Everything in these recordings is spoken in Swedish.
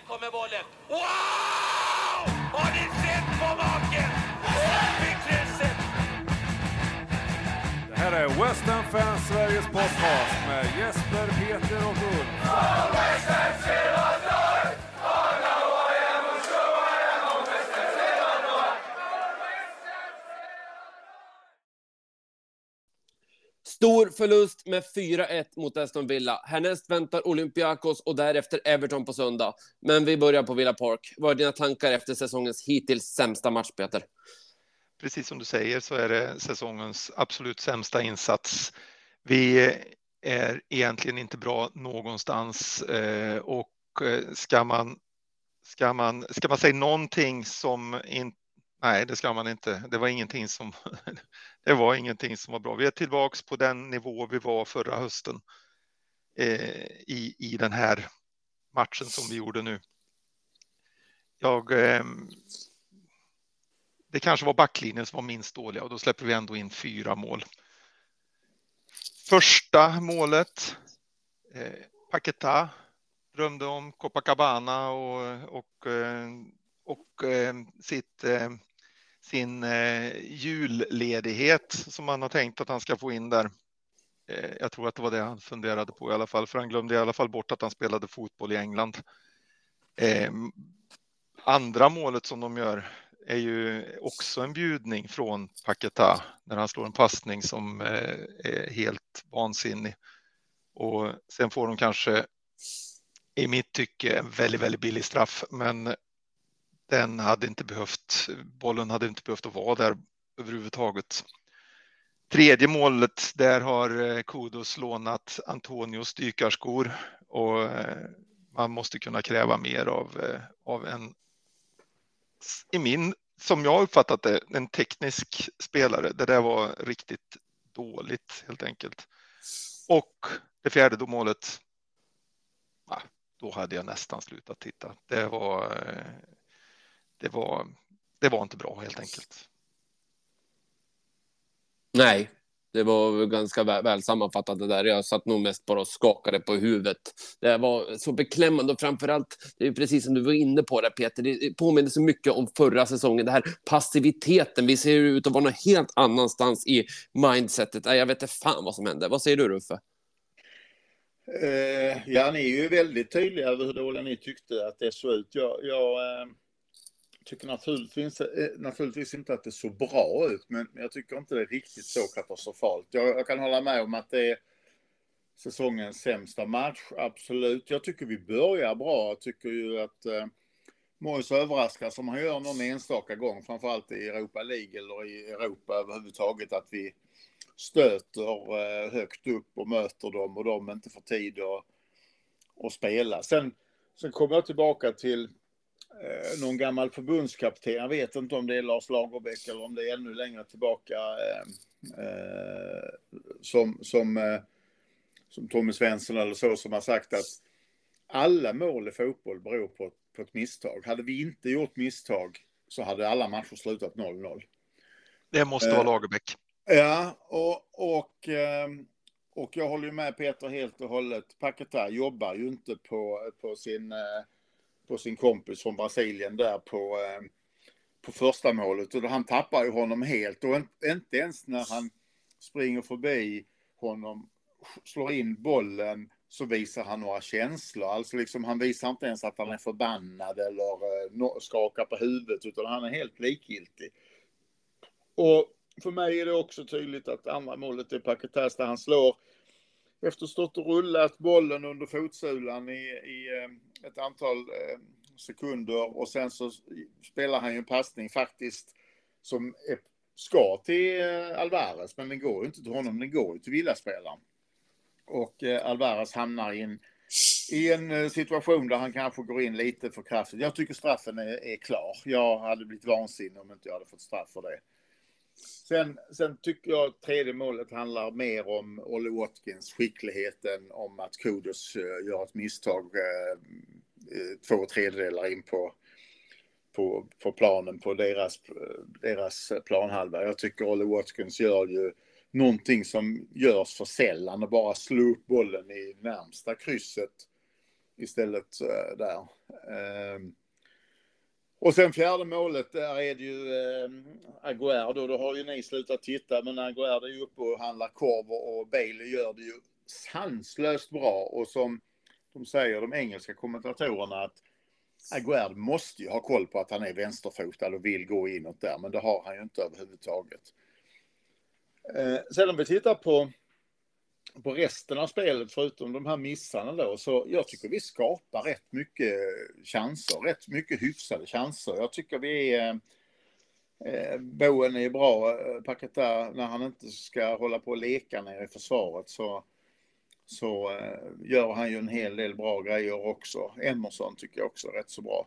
Här kommer bollen. Wow! Har ni sett på maken? Det här är West Ham Fans Sveriges podcast med Jesper, Peter och Ulf. Förlust med 4-1 mot Aston Villa. Härnäst väntar Olympiakos och därefter Everton på söndag. Men vi börjar på Villa Park. Vad är dina tankar efter säsongens hittills sämsta match, Peter? precis som du säger så är det säsongens absolut sämsta insats. Vi eh, är egentligen inte bra någonstans eh, och eh, ska man, ska man, ska man säga någonting som inte Nej, det ska man inte. Det var ingenting som. Det var ingenting som var bra. Vi är tillbaks på den nivå vi var förra hösten eh, i, i den här matchen som vi gjorde nu. Jag eh, det kanske var backlinjen som var minst dåliga och då släpper vi ändå in fyra mål. Första målet. Eh, Paquetá drömde om Copacabana och, och, eh, och eh, sitt, eh, sin eh, julledighet som han har tänkt att han ska få in där. Eh, jag tror att det var det han funderade på i alla fall, för han glömde i alla fall bort att han spelade fotboll i England. Eh, andra målet som de gör är ju också en bjudning från Paketa när han slår en passning som eh, är helt vansinnig. Och sen får de kanske i mitt tycke en väldigt, väldigt billig straff, men den hade inte behövt, bollen hade inte behövt att vara där överhuvudtaget. Tredje målet, där har eh, Kudos lånat Antonios dykarskor och eh, man måste kunna kräva mer av, eh, av en i min, som jag uppfattat det, en teknisk spelare. Det där var riktigt dåligt helt enkelt. Och det fjärde då målet. Då hade jag nästan slutat titta. Det var. Det var. Det var inte bra helt enkelt. Nej, det var ganska väl, väl sammanfattat det där. Jag satt nog mest bara och skakade på huvudet. Det var så beklämmande och framför allt, det är precis som du var inne på det Peter, det påminner så mycket om förra säsongen. Det här passiviteten, vi ser ut att vara någon helt annanstans i mindsetet. Jag vet inte fan vad som hände. Vad säger du Ruffe? Uh, ja, ni är ju väldigt tydliga över hur dåliga ni tyckte att det såg ut. Jag, jag uh tycker naturligtvis, eh, naturligtvis inte att det såg bra ut, men jag tycker inte det är riktigt så katastrofalt. Jag, jag kan hålla med om att det är säsongens sämsta match, absolut. Jag tycker vi börjar bra. Jag tycker ju att eh, Mois överraskar som han gör någon enstaka gång, framförallt i Europa League eller i Europa överhuvudtaget, att vi stöter eh, högt upp och möter dem och de inte får tid att, att spela. Sen, sen kommer jag tillbaka till eh, någon gammal förbundskapten. Jag vet inte om det är Lars Lagerbäck eller om det är ännu längre tillbaka. Eh, eh, som, som, eh, som Tommy Svensson eller så som har sagt att alla mål i fotboll beror på, på ett misstag. Hade vi inte gjort misstag så hade alla matcher slutat 0-0. Det måste vara Lagerbäck. Ja, och, och, och jag håller med Peter helt och hållet. Paketa jobbar ju inte på, på sin på sin kompis från Brasilien där på, eh, på första målet. Och han tappar ju honom helt och inte ens när han springer förbi honom, slår in bollen så visar han några känslor. Alltså liksom, han visar inte ens att han är förbannad eller eh, skakar på huvudet utan han är helt likgiltig. Och för mig är det också tydligt att andra målet är Paketas där han slår efter stått och rullat bollen under fotsulan i, i eh, ett antal eh, sekunder och sen så spelar han ju en passning faktiskt som är, ska till eh, Alvarez, men den går ju inte till honom, den går ju till Villaspelaren. Och eh, Alvarez hamnar i en, i en eh, situation där han kanske går in lite för kraftigt. Jag tycker straffen är, är klar. Jag hade blivit vansinnig om inte jag hade fått straff för det. Sen, sen tycker jag att tredje målet handlar mer om Olle Watkins skicklighet än om att Kudos eh, gör ett misstag eh, eh, två tredjedelar in på, på, på planen på deras, deras planhalva. Jag tycker Olle Watkins gör ju någonting som görs för sällan och bara slå upp bollen i närmsta krysset istället där. Ehm, och sen fjärde målet, där är det ju eh, Aguero. Då har ju ni slutat titta, men Aguero är ju uppe och handlar korv och Bailey gör det ju sanslöst bra. Och som de säger, de engelska kommentatorerna, att Aguerd måste ju ha koll på att han är vänsterfotad och vill gå inåt där, men det har han ju inte överhuvudtaget. Eh, sen om vi tittar på, på resten av spelet, förutom de här missarna då, så jag tycker vi skapar rätt mycket chanser, rätt mycket hyfsade chanser. Jag tycker vi är eh, Boen är bra, eh, Paketa, när han inte ska hålla på och leka nere i försvaret så så eh, gör han ju en hel del bra grejer också. Emerson tycker jag också är rätt så bra.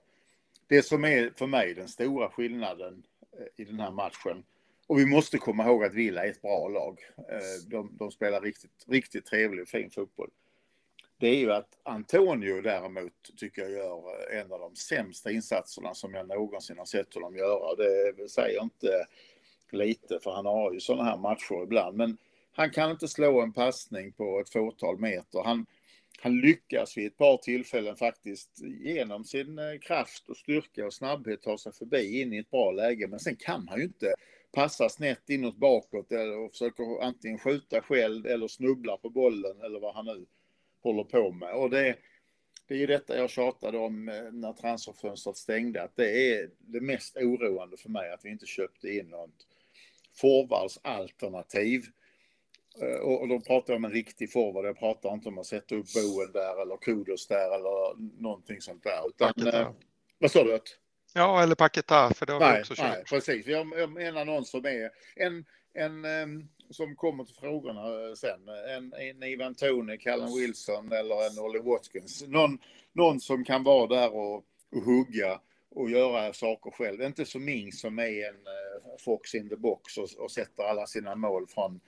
Det som är för mig den stora skillnaden eh, i den här matchen, och vi måste komma ihåg att Villa är ett bra lag. Eh, de, de spelar riktigt, riktigt trevlig och fin fotboll. Det är ju att Antonio däremot tycker jag gör en av de sämsta insatserna som jag någonsin har sett honom göra. Det säger inte lite, för han har ju sådana här matcher ibland. Men han kan inte slå en passning på ett fåtal meter. Han, han lyckas vid ett par tillfällen faktiskt genom sin eh, kraft och styrka och snabbhet ta sig förbi in i ett bra läge. Men sen kan han ju inte passa snett inåt bakåt eller försöker antingen skjuta själv eller snubbla på bollen eller vad han nu håller på med. Och det, det är ju detta jag tjatade om eh, när transferfönstret stängde, att det är det mest oroande för mig att vi inte köpte in något forwardsalternativ Eh, och då pratar jag om en riktig forward. Jag pratar inte om att sätta upp Boen där eller Kudos där eller någonting sånt där. Utan, eh, vad sa du? Ja, eller Paketa, för det har nej, vi också kört. Nej, precis. Jag, jag menar någon som är en, en som kommer till frågorna eh, sen. En, en Ivan Tony, Callum Wilson eller en Ollie Watkins. Någon, någon som kan vara där och, och hugga och göra saker själv. Inte som Ming som är en uh, fox in the box och, och sätter alla sina mål från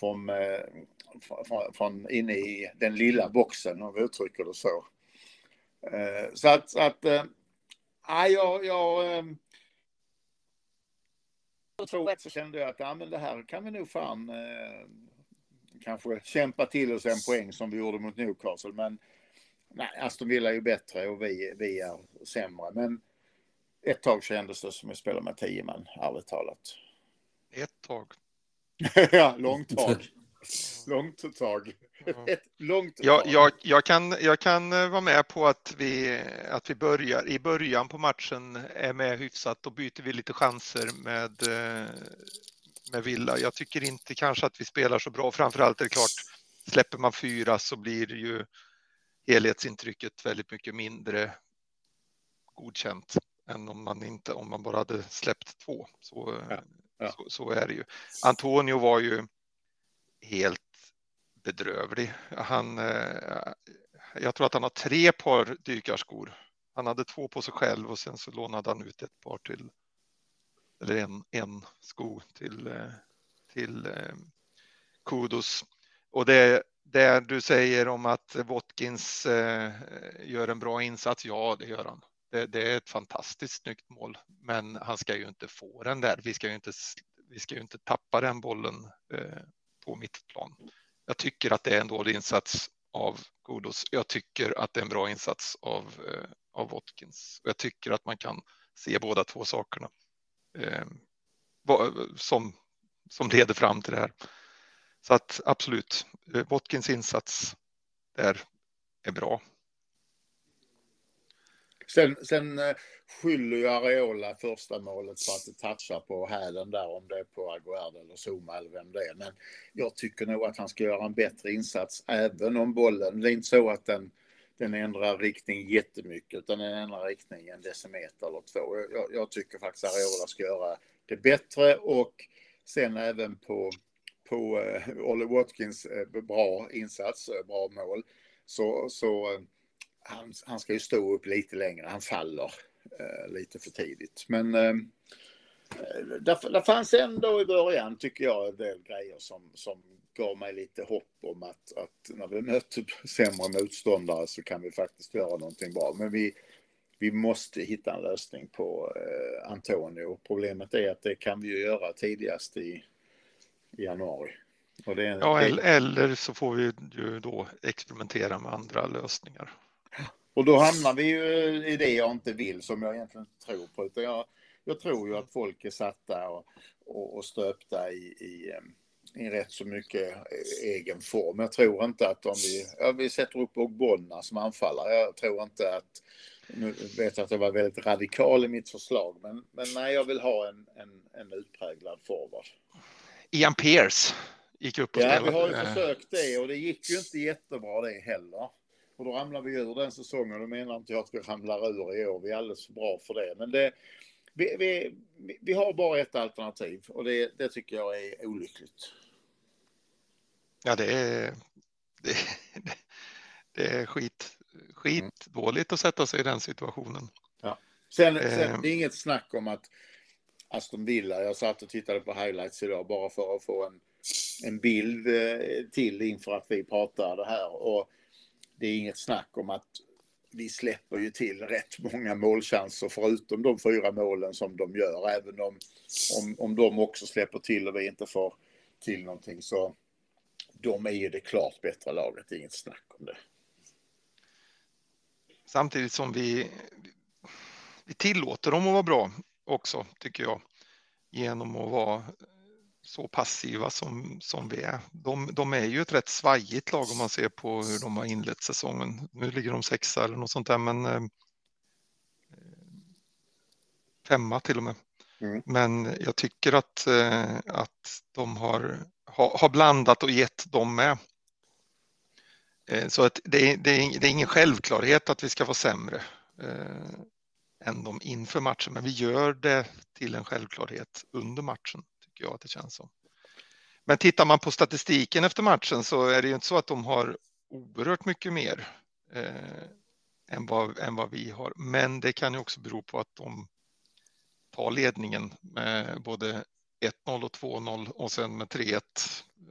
från, eh, från, från inne i den lilla boxen om vi uttrycker det så. Eh, så att, att äh, jag, jag äh, tror så kände jag att ja, men det här kan vi nog fan äh, kanske kämpa till oss en poäng som vi gjorde mot Newcastle. Men nej, Aston Villa är ju bättre och vi, vi är sämre. Men ett tag kändes det som att spela med tio man, ärligt talat. Ett tag. ja, långt tag. Långt tag. Ett långt tag. Jag, jag, jag, kan, jag kan eh, vara med på att vi, att vi börjar i början på matchen är med hyfsat. Då byter vi lite chanser med, eh, med Villa. Jag tycker inte kanske att vi spelar så bra. Framförallt är det klart, släpper man fyra så blir ju helhetsintrycket väldigt mycket mindre godkänt än om man inte om man bara hade släppt två. Så, ja. Ja. Så, så, är det ju. Antonio var ju helt bedrövlig. Han, eh, jag tror att han har tre par dykarskor. Han hade två på sig själv och sen så lånade han ut ett par till eller en, en sko till, eh, till eh, Kudos. Och det, det du säger om att Watkins gör en bra insats, ja det gör han. Det, det, är ett fantastiskt snyggt mål, men han ska ju inte få den där. Vi ska ju inte, vi ska ju inte tappa den bollen på mitt plan. Jag tycker att det är en dålig insats av Godos. Jag tycker att det är en bra insats av, eh, av Watkins. Jag tycker att man kan se båda två sakerna eh, som, som leder fram till det här. Så att absolut, eh, Watkins insats där är bra. Sen, sen eh, skyller ju Areola första målet för att det touchar på hälen där, om det är på Aguerd eller Zuma eller vem det är. Men jag tycker nog att han ska göra en bättre insats även om bollen, det är inte så att den, den ändrar riktning jättemycket, utan den ändrar riktning en decimeter eller två. Jag, jag tycker faktiskt Areola ska göra det bättre och sen även på, på eh, uh, Olle Watkins uh, bra insats, uh, bra mål, så, så han, han ska ju stå upp lite längre, han faller eh, lite för tidigt. Men eh, där, där fanns ändå i början, tycker jag, en del grejer som, som gav mig lite hopp om att, att när vi möter sämre motståndare så kan vi faktiskt göra någonting bra. Men vi, vi måste hitta en lösning på eh, Antonio. Problemet är att det kan vi ju göra tidigast i, i januari. Det, ja, eller så får vi ju då experimentera med andra lösningar. Och då hamnar vi ju i det jag inte vill, som jag egentligen tror på. Utan jag, jag tror ju att folk är satta och, och, och stöpta i, i, i rätt så mycket egen form. Jag tror inte att om vi, ja, vi sätter upp Ogbonna som anfallare, jag tror inte att nu vet jag att jag var väldigt radikal i mitt förslag, men, men nej, jag vill ha en, en, en utpräglad forward. Ian Pearce gick upp och Ja, vi har ju försökt det och det gick ju inte jättebra det heller. Och då ramlar vi ur den säsongen. Då menar inte jag att vi ramlar ur i år. Vi är alldeles för bra för det. Men det, vi, vi, vi har bara ett alternativ och det, det tycker jag är olyckligt. Ja, det är, det, det är skit, skit dåligt att sätta sig i den situationen. Sen, Eh. sen det är inget snack om att Aston Villa, jag satt och tittade på highlights idag bara för att få en, en bild eh, till inför att vi pratar det här. Och det är inget snack om att vi släpper ju till rätt många målchanser förutom de fyra målen som de gör. Även om, om, om de också släpper till och vi inte får till någonting så de är ju det klart bättre laget, det är inget snack om det. Samtidigt som vi, vi tillåter dem att vara bra också, tycker jag. Genom att vara så passiva som, som vi är. De, de är ju ett rätt svajigt lag om man ser på hur de har inlett säsongen. Nu ligger de sexa eller något sånt där, men eh, femma till och med. Mm. Men jag tycker att, eh, att de har, har, har blandat och gett dem med. Eh, Så att det, är, det, det är ingen självklarhet att vi ska vara sämre eh, än dem inför matchen, men vi gör det till en självklarhet under matchen, tycker jag att det känns som. Men tittar man på statistiken efter matchen så är det ju inte så att de har oerhört mycket mer eh, än, vad, än vad vi har. Men det kan ju också bero på att de tar ledningen med både 1-0 och 2-0 och sen med 3-1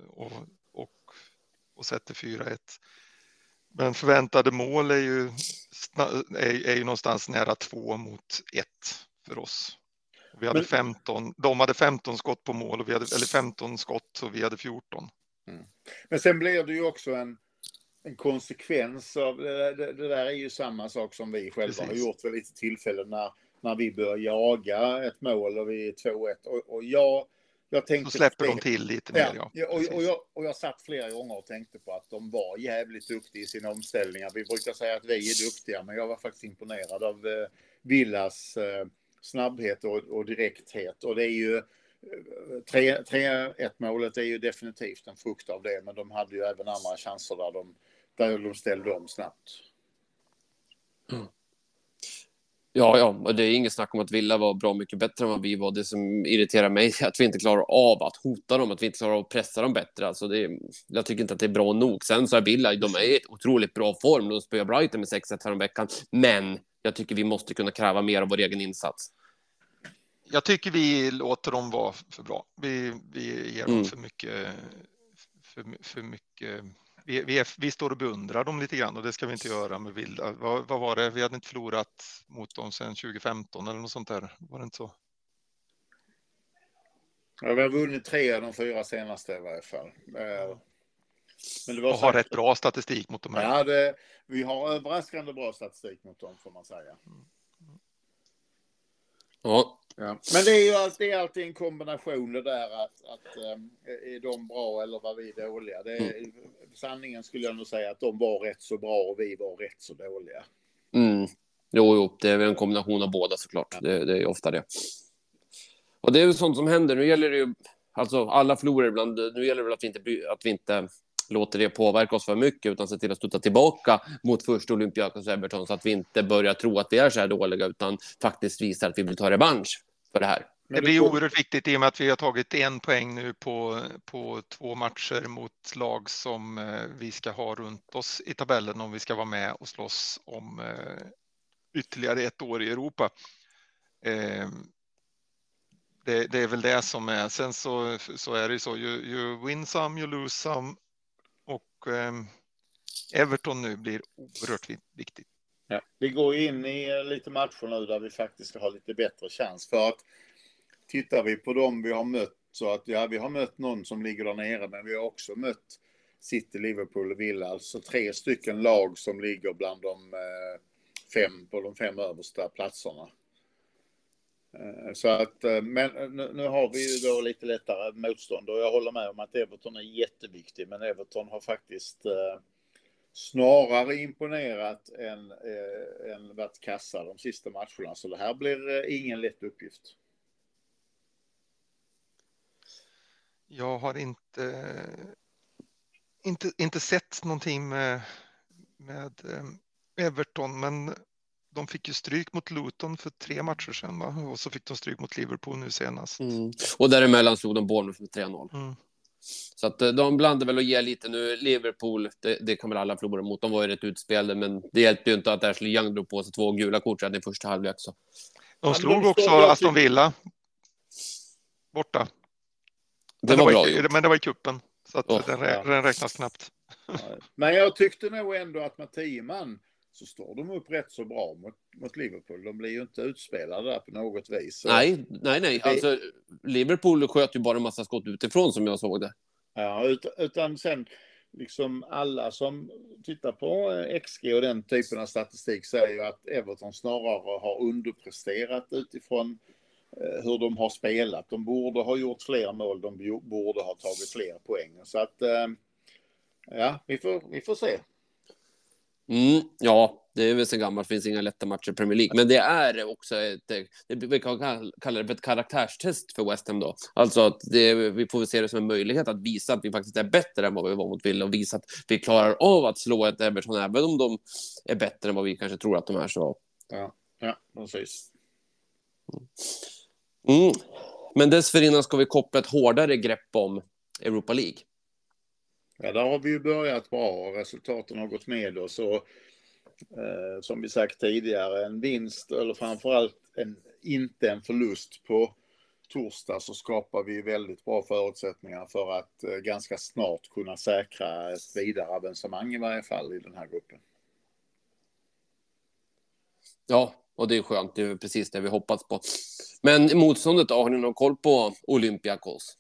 och, och, och sätter 4-1. Men förväntade mål är ju, är, är ju någonstans nära 2 mot 1 för oss. Vi hade Men- 15, de hade 15 skott på mål, och vi hade, eller 15 skott och vi hade 14. Men sen blir det ju också en, en konsekvens av det, det, det där är ju samma sak som vi själva har Precis. gjort vid lite tillfällen när, när vi börjar jaga ett mål och vi är 2-1. Och, och jag, jag Så tänkte... släpper de till lite mer. Ja, Ja, och, och, jag, och jag satt flera gånger och tänkte på att de var jävligt duktiga i sina omställningar. Vi brukar säga att vi är duktiga, men jag var faktiskt imponerad av eh, Villas eh, snabbhet och, och direkthet. Och det är ju eh, 3-1 målet är ju definitivt en frukt av det, men de hade ju även andra chanser där de, där de ställde om snabbt. Mm. Ja, ja, och det är inget snack om att Villa var bra mycket bättre än vad vi var. Det som irriterar mig är att vi inte klarar av att hota dem, att vi inte klarar av att pressa dem bättre. Alltså det är, jag tycker inte att det är bra nog. Sen så är Villa, de är i otroligt bra form. De spöar Brighton med 6-1 häromveckan. Men jag tycker vi måste kunna kräva mer av vår egen insats. Jag tycker vi låter dem vara för bra. Vi, vi ger dem Mm. för mycket. För, för mycket. Vi, vi, är, vi står och beundrar dem lite grann och det ska vi inte göra med Vilda. Vad, vad var det? Vi hade inte förlorat mot dem sedan 2015 eller något sånt där. Var det inte så? Ja, vi har vunnit tre av de fyra senaste i varje fall. Eh, Men det var Och har rätt bra statistik mot de här. Ja, det, vi har överraskande bra statistik mot dem får man säga. Ja, Ja. Men det är ju alltid, det är alltid en kombination det där att, att um, är de bra eller var vi dåliga? Det är, Sanningen skulle jag nog säga att de var rätt så bra och vi var rätt så dåliga. Mm. Jo, jo, det är väl en kombination av båda såklart. Det, det är ju ofta det. Och det är ju sånt som händer. Nu gäller det ju, alltså alla förlorar ibland. Nu gäller det väl att vi inte, att vi inte låter det påverka oss för mycket, utan se till att studsa tillbaka mot första Olympiakos och Everton så att vi inte börjar tro att vi är så här dåliga, utan faktiskt visar att vi vill ta revansch för det här. Det blir oerhört viktigt i och med att vi har tagit en poäng nu på, på två matcher mot lag som eh, vi ska ha runt oss i tabellen om vi ska vara med och slåss om eh, ytterligare ett år i Europa. Eh, det, det är väl det som är. Sen så, så är det ju så, you, you win some, you lose some. Och ehm, Everton nu blir oerhört viktigt. Ja. Vi går in i eh, lite matcher nu där vi faktiskt ska ha lite bättre chans. För att tittar vi på dem vi har mött så att ja, vi har mött någon som ligger där nere, men vi har också mött City, Liverpool och Villa. Alltså tre stycken lag som ligger bland de, eh, fem på de fem översta platserna. Eh, så att, eh, men eh, nu, nu har vi ju då lite lättare motstånd och jag håller med om att Everton är jätteviktig, men Everton har faktiskt eh, snarare imponerat än, eh, än varit kassa de sista matcherna. Så det här blir ingen lätt uppgift. Jag har inte, inte, inte sett någonting med, med Everton, men de fick ju stryk mot Luton för tre matcher sedan va? och så fick de stryk mot Liverpool nu senast. Mm. Och däremellan slog de Bournemouth med 3-0. Mm. Så att eh, de blandar väl och ger lite nu. Liverpool, det, det kan väl alla förlora mot. De var ju rätt utspelade, men det hjälpte ju inte att Ashley Young drog på sig två gula kort redan i första halvlek. Så. De slog också Aston Villa borta. Det Men var i- bra gjort. Men det var i kuppen så att Åh, den, rä- ja. den räknas knappt. Men jag tyckte nog ändå att med tio man så står de upp rätt så bra mot, mot Liverpool. De blir ju inte utspelade där på något vis. Så, Nej, nej, nej. Alltså, Liverpool sköt ju bara en massa skott utifrån som jag såg det. Ja, ut, utan sen liksom alla som tittar på eh, XG och den typen av statistik säger ju att Everton snarare har underpresterat utifrån eh, hur de har spelat. De borde ha gjort fler mål, de bo- borde ha tagit fler poäng. Så att, eh, ja, vi får, vi får se. Mm, ja, det är väl så gammalt, finns inga lätta matcher i Premier League. Men det är också ett, det, vi kan kall- kalla det för ett karaktärstest för West Ham då. Alltså att det, vi får se det som en möjlighet att visa att vi faktiskt är bättre än vad vi var mot Villa och visa att vi klarar av att slå ett Everton även om de är bättre än vad vi kanske tror att de är. Så. Ja, ja precis. Mm. Men dessförinnan ska vi koppla ett hårdare grepp om Europa League. Ja, där har vi ju börjat bra och resultaten har gått med oss. Och, eh, som vi sagt tidigare, en vinst eller framförallt en, inte en förlust på torsdag så skapar vi väldigt bra förutsättningar för att eh, ganska snart kunna säkra ett vidare avancemang i varje fall i den här gruppen. Ja, och det är skönt. Det är precis det vi hoppats på. Men motståndet då? Har ni någon koll på Olympiakos?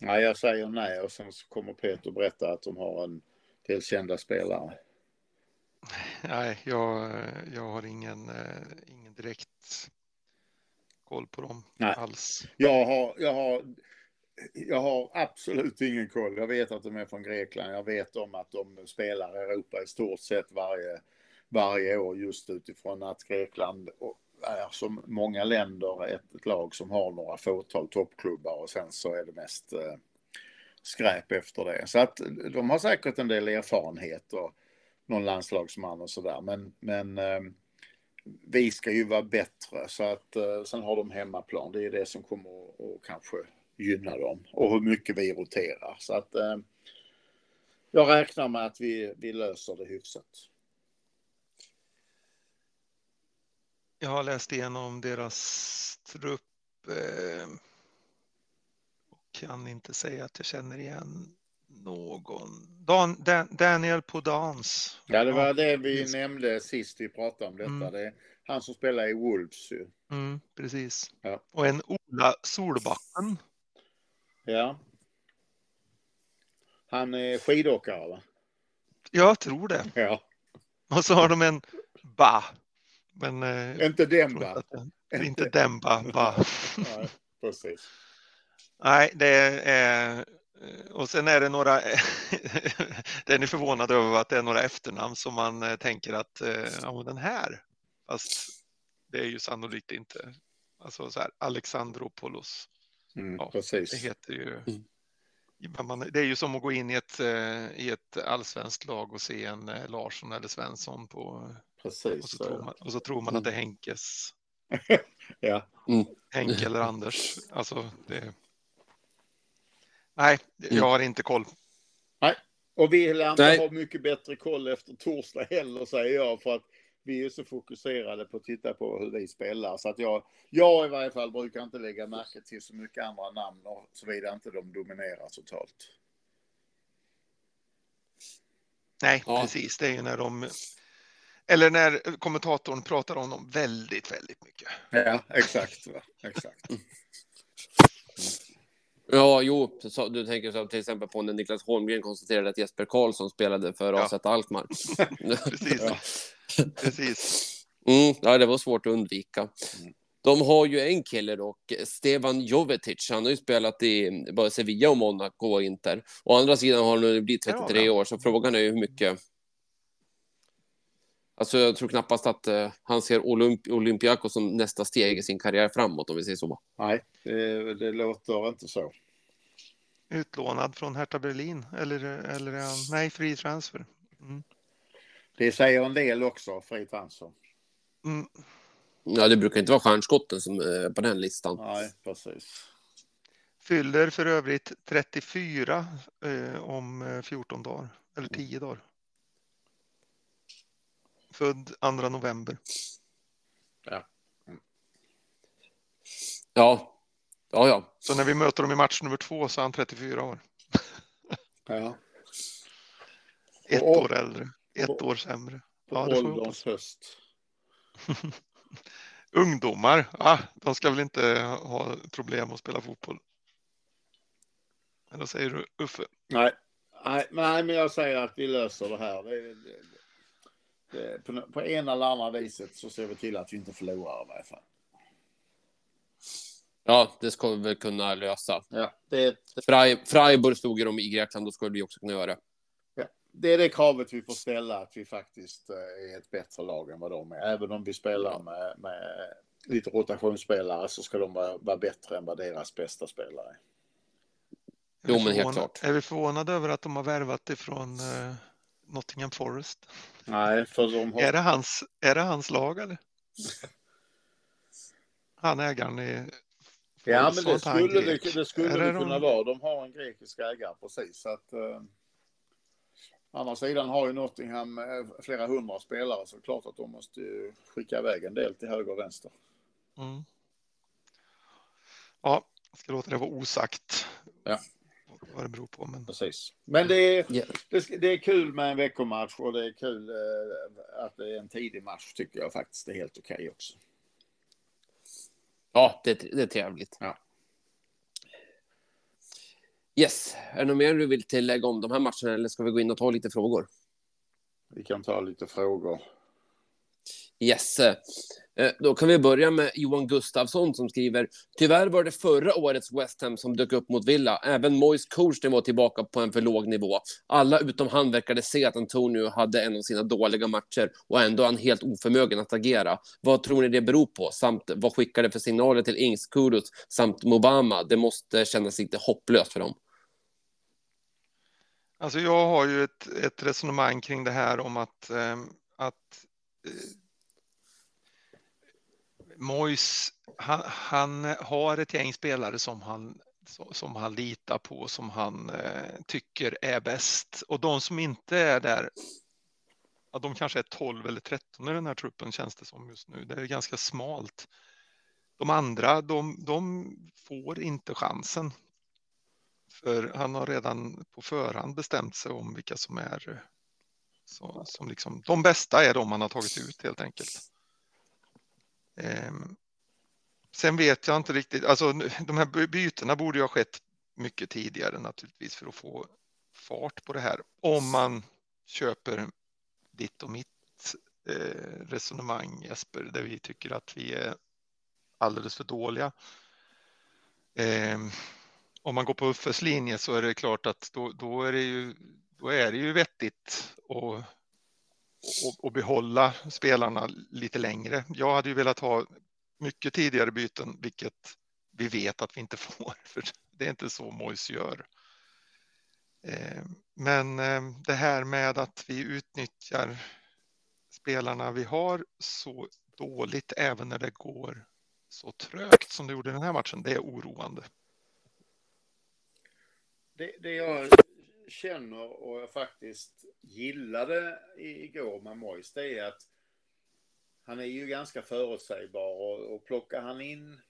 Ja, jag säger nej och sen så kommer Peter berätta att de har en del kända spelare. Nej, jag, jag har ingen, eh, ingen direkt koll på dem Nej. alls. Jag har, jag har, jag har absolut ingen koll. Jag vet att de är från Grekland. Jag vet om att de spelar i Europa i stort sett varje, varje år just utifrån att Grekland är som många länder ett, ett lag som har några fåtal toppklubbar och sen så är det mest eh, skräp efter det. Så att de har säkert en del erfarenhet och någon landslagsman och sådär. Men, men eh, vi ska ju vara bättre så att eh, sen har de hemmaplan. Det är det som kommer att, och kanske gynna dem och hur mycket vi roterar. Så att eh, jag räknar med att vi, vi löser det hyfsat. Jag har läst igenom deras trupp eh, och kan inte säga att jag känner igen någon. Dan, Dan, Daniel Podans. Ja, det var Ja, det vi precis. nämnde sist vi pratade om detta. Mm. Det är han som spelar i Wolves ju. Mm, precis. Ja. Och en Ola Solbacken. Ja. Han är skidåkare va? Jag tror det. Ja. Och så har de en Ba. Men eh, Inte Demba. inte, att det- det inte Demba. Ba. Nej, precis. Nej, det är... Och sen är det några... den är förvånad över att det är några efternamn som man eh, tänker att eh, ja, den här. Fast det är ju sannolikt inte. Alltså så här, Alexandropoulos. Mm, Ja, precis. Det heter ju... Mm. Man, det är ju som att gå in i ett, eh, i ett allsvenskt lag och se en eh, Larsson eller Svensson på... precis. Och så tror man, och så tror man att det är Henkes. Ja. Henke eller Anders. Alltså det... Nej, jag har inte koll. Och vi lär inte Nej. ha mycket bättre koll efter torsdag heller säger jag för att vi är så fokuserade på att titta på hur vi spelar. Så att jag, jag i varje fall brukar inte lägga märke till så mycket andra namn och såvida inte de dominerar totalt. Nej, Ja. precis. Det är ju när de... Eller när kommentatorn pratar om dem väldigt, väldigt mycket. Ja, exakt. Va? exakt. Ja, jo, så, du tänker så till exempel på när Niklas Holmgren konstaterade att Jesper Karlsson spelade för Ja. AZ Alkmaar. Precis. Ja. Precis. Mm, ja, det var svårt att undvika. De har ju en kille dock, Stevan Jovetic. Han har ju spelat i både Sevilla och Monaco och Inter. Å andra sidan har han nu blivit Ja, 33 ja. år, så frågan är ju hur mycket... Alltså, jag tror knappast att eh, han ser Olymp Olympiakos som nästa steg i sin karriär framåt, om vi säger så. Nej, det, det låter inte så. Utlånad från Hertha Berlin eller, eller nej, fri transfer. Mm. Det säger en del också, fri transfer. Mm. Ja, det brukar inte vara stjärnskotten som är på den listan. Nej, precis. Fyller för övrigt 34 eh, om eh, 14 dagar, eller 10 dagar. Född 2 november. Ja, ja, ja. Så när vi möter dem i match nummer två så är han 34 år. Ja. Ett Och- år äldre, ett och- år sämre. Ja, ålderns höst. Ungdomar, ah, de ska väl inte ha problem att spela fotboll. Eller säger du Uffe? Nej. Nej, nej, men jag säger att vi löser det här. Det, det, det, på, på ena eller andra viset så ser vi till att vi inte förlorar i varje fall. Ja, det ska vi väl kunna lösa. Ja, det, Frei, Freiburg stod ju de i Grekland, då skulle vi också kunna göra. ja, det är det kravet vi får ställa, att vi faktiskt eh, är ett bättre lag än vad de är. Även om vi spelar med, med lite rotationsspelare så ska de vara, vara bättre än vad deras bästa spelare är. Jo, Är vi men helt klart. Är vi förvånade över att de har värvat ifrån eh, Nottingham Forest? Nej, för de har... Är det hans, är det hans lag eller? Han ägaren i Ja, men det skulle det, det, skulle det de- kunna vara. De har en grekisk ägare, precis. Så att, eh, andra sidan har ju Nottingham eh, flera hundra spelare, så det klart att de måste ju skicka iväg en del till höger och vänster. Mm. Ja, jag ska låta det vara osagt. Ja. Vad det beror på. Men Precis. Men det är, Ja. det, det är kul med en veckomatch och det är kul eh, att det är en tidig match tycker jag faktiskt är helt okej också. Ja, det, det är trevligt. Ja. Yes, är det något mer du vill tillägga om de här matcherna eller ska vi gå in och ta lite frågor? Vi kan ta lite frågor. Yes. Eh, då kan vi börja med Johan Gustafsson som skriver Tyvärr var det förra årets West Ham som dök upp mot Villa. Även Moise coachning var tillbaka på en för låg nivå. Alla utom han verkade se att Antonio hade en av sina dåliga matcher och ändå är han helt oförmögen att agera. Vad tror ni det beror på? Samt vad skickar det för signaler till Ings, Kudus samt Mobama? Det måste kännas lite hopplöst för dem. Alltså jag har ju ett, ett resonemang kring det här om att, eh, att eh, Mois, han, han har ett gäng spelare som han, som, han litar på, som han eh, tycker är bäst. Och de som inte är där, ja, de kanske är 12 eller 13 i den här truppen känns det som just nu. Det är ganska smalt. De andra, de, de får inte chansen. För han har redan på förhand bestämt sig om vilka som är eh, så, som liksom, de bästa är de man har tagit ut helt enkelt. Ehm, sen vet jag inte riktigt, alltså de här bytena borde ju ha skett mycket tidigare naturligtvis för att få fart på det här. Om man köper ditt och mitt eh, resonemang Jesper, där vi tycker att vi är alldeles för dåliga. Ehm, om man går på Uffes linje så är det klart att då, då, är, det ju, då är det ju vettigt att, och, och behålla spelarna lite längre. Jag hade ju velat ha mycket tidigare byten, vilket vi vet att vi inte får, för det är inte så Mois gör. Eh, men eh, det här med att vi utnyttjar spelarna vi har så dåligt även när det går så trögt som det gjorde i den här matchen, det är oroande. Det, det jag känner och jag faktiskt gillade igår med Mois, det är att han är ju ganska förutsägbar och, och plockar han in,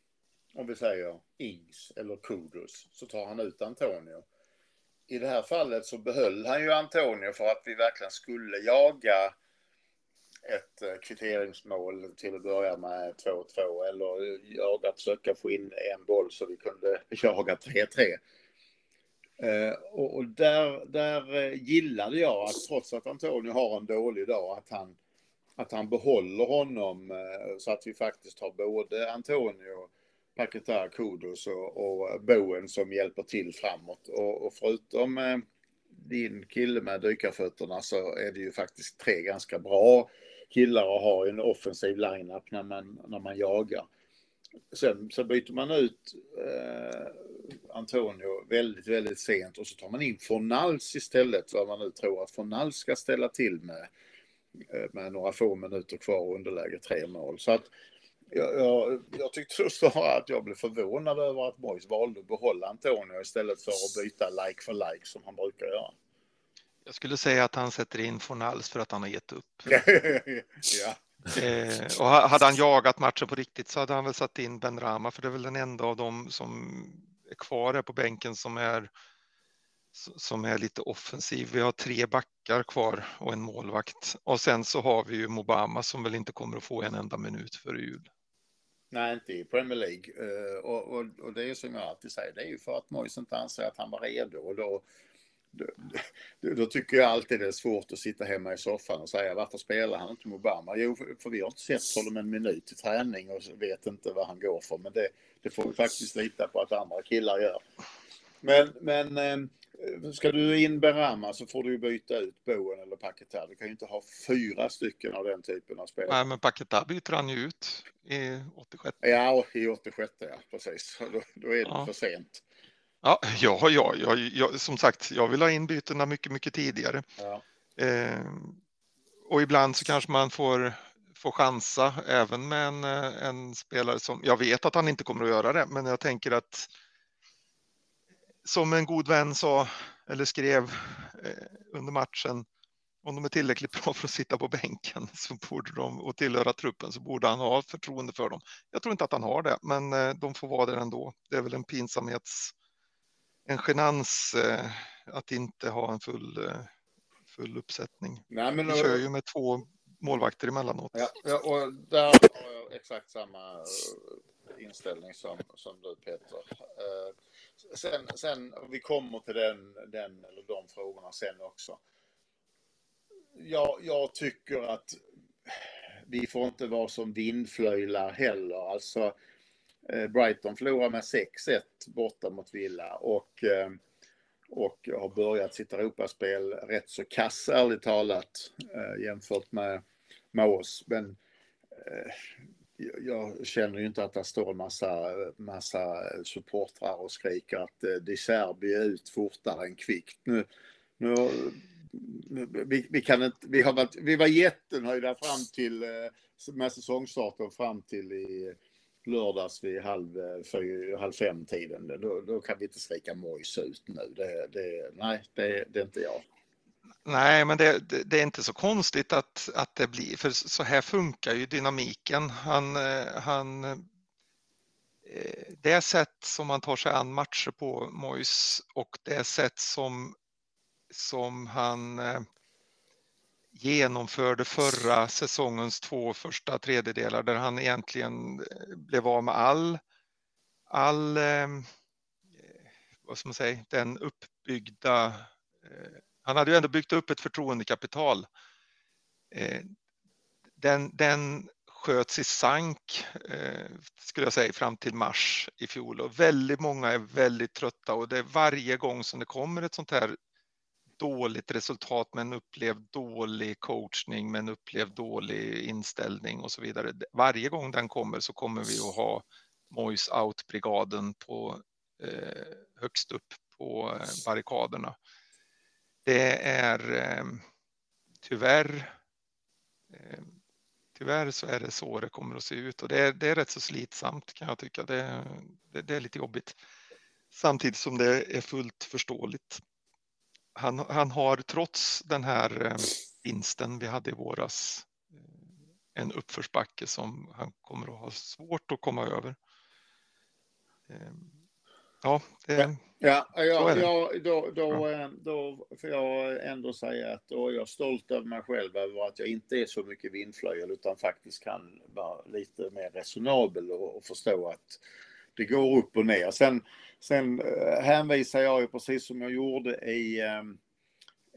om vi säger Ings eller Kudus, så tar han ut Antonio. I det här fallet så behöll han ju Antonio för att vi verkligen skulle jaga ett eh, kvitteringsmål till att börja med 2-2 eller jaga, försöka få in en boll så vi kunde jaga 3-3. Eh, och och där, där eh, gillade jag att trots att Antonio har en dålig dag att han, att han behåller honom eh, så att vi faktiskt har både Antonio, Paketar, Kudos och, och Boen som hjälper till framåt. Och, och förutom eh, din kille med dykarfötterna så är det ju faktiskt tre ganska bra killar att ha i en offensiv line-up när man, när man jagar. Sen så byter man ut eh, Antonio väldigt, väldigt sent och så tar man in Fornals istället, vad man nu tror att Fornals ska ställa till med eh, med några få minuter kvar och underläge tre mål. Så att jag, jag, jag tyckte snarare att jag blev förvånad över att Mois valde att behålla Antonio istället för att byta like för like som han brukar göra. Jag skulle säga att han sätter in Fornals för att han har gett upp. ja. Eh, och hade han jagat matchen på riktigt så hade han väl satt in Ben Rama för det är väl den enda av dem som är kvar här på bänken som är som är lite offensiv. Vi har tre backar kvar och en målvakt och sen så har vi ju Mobama som väl inte kommer att få en enda minut före jul. Nej, inte i Premier League. Eh, och, och, och, det är som jag alltid säger, det är ju för att Moise inte anser att han var redo. Och då, då, då, tycker jag alltid det är svårt att sitta hemma i soffan och säga varför spelar han inte med Obama? Jo, för, vi har inte sett honom en minut i träning och vet inte vad han går för. Men det, det får vi faktiskt lita på att andra killar gör. Men, men eh, ska du in Berama så får du byta ut Boen eller Paketa. Du kan ju inte ha fyra stycken av den typen av spelare. Nej, men Paketa byter han ju ut i 86. Ja, i 86, ja precis. Då, då är det ja. för sent. Ja, ja, ja, ja, ja, som sagt, jag vill ha in bytena mycket, mycket tidigare. Ja. Eh, och ibland så kanske man får, får chansa även med en, eh, en spelare som, jag vet att han inte kommer att göra det, men jag tänker att som en god vän sa eller skrev eh, under matchen, om de är tillräckligt bra för att sitta på bänken så borde de, och tillhöra truppen så borde han ha förtroende för dem. Jag tror inte att han har det, men eh, de får vara där ändå. Det är väl en pinsamhets en genans eh, att inte ha en full, eh, full uppsättning. Nej, men Vi kör ju med två målvakter emellanåt. Ja, ja, och där har jag exakt samma eh, inställning som, som du Peter. Eh, sen, sen, vi kommer till den, den eller de frågorna sen också. Jag, jag tycker att vi får inte vara som vindflöjlar heller. Alltså, Eh, Brighton förlorar med 6-1 borta mot Villa och, eh, och har börjat sitt Europaspel rätt så kass ärligt talat eh, jämfört med, med oss. Men jag känner ju inte att det står en massa, massa supportrar och skriker att De Serbi är ut fortare än kvickt. Nu, nu, vi, vi, kan inte, vi, har varit, vi var jättenöjda fram till med säsongstarten fram till i lördags vid halv, för, halv fem tiden, då, då kan vi inte skrika mojs ut nu. Det, det, nej, det, det är inte jag. Nej, men det, det, är inte så konstigt att, att det blir, för så här funkar ju dynamiken. Han, eh, han, eh, det sätt som han tar sig an matcher på, Mois, och det sätt som, som han eh, genomförde förra säsongens två första tredjedelar där han egentligen eh, blev av med all, all ehm, eh, vad ska man säga, den uppbyggda, eh, han hade ju ändå byggt upp ett förtroendekapital. Eh, den, den sköts i sank, eh, skulle jag säga, fram till mars i fjol och väldigt många är väldigt trötta och det är varje gång som det kommer ett sånt här dåligt resultat med en upplevd dålig coachning, med en upplevd dålig inställning och så vidare. Varje gång den kommer så kommer vi att ha Moise out-brigaden på eh, högst upp på eh, barrikaderna. Det är eh, tyvärr eh, Tyvärr så är det så det kommer att se ut och det är, det är rätt så slitsamt kan jag tycka. Det, det, det är lite jobbigt. Samtidigt som det är fullt förståeligt han, han har trots den här eh, vinsten vi hade i våras eh, en uppförsbacke som han kommer att ha svårt att komma över. Ehm, ja, det, ja, ja, ja, ja då, då. Eh, då får jag ändå säga att då är jag stolt över mig själv över att jag inte är så mycket vindflöjel utan faktiskt kan vara lite mer resonabel och, och förstå att det går upp och ner. Sen, sen eh, hänvisar jag ju precis som jag gjorde i, ehm,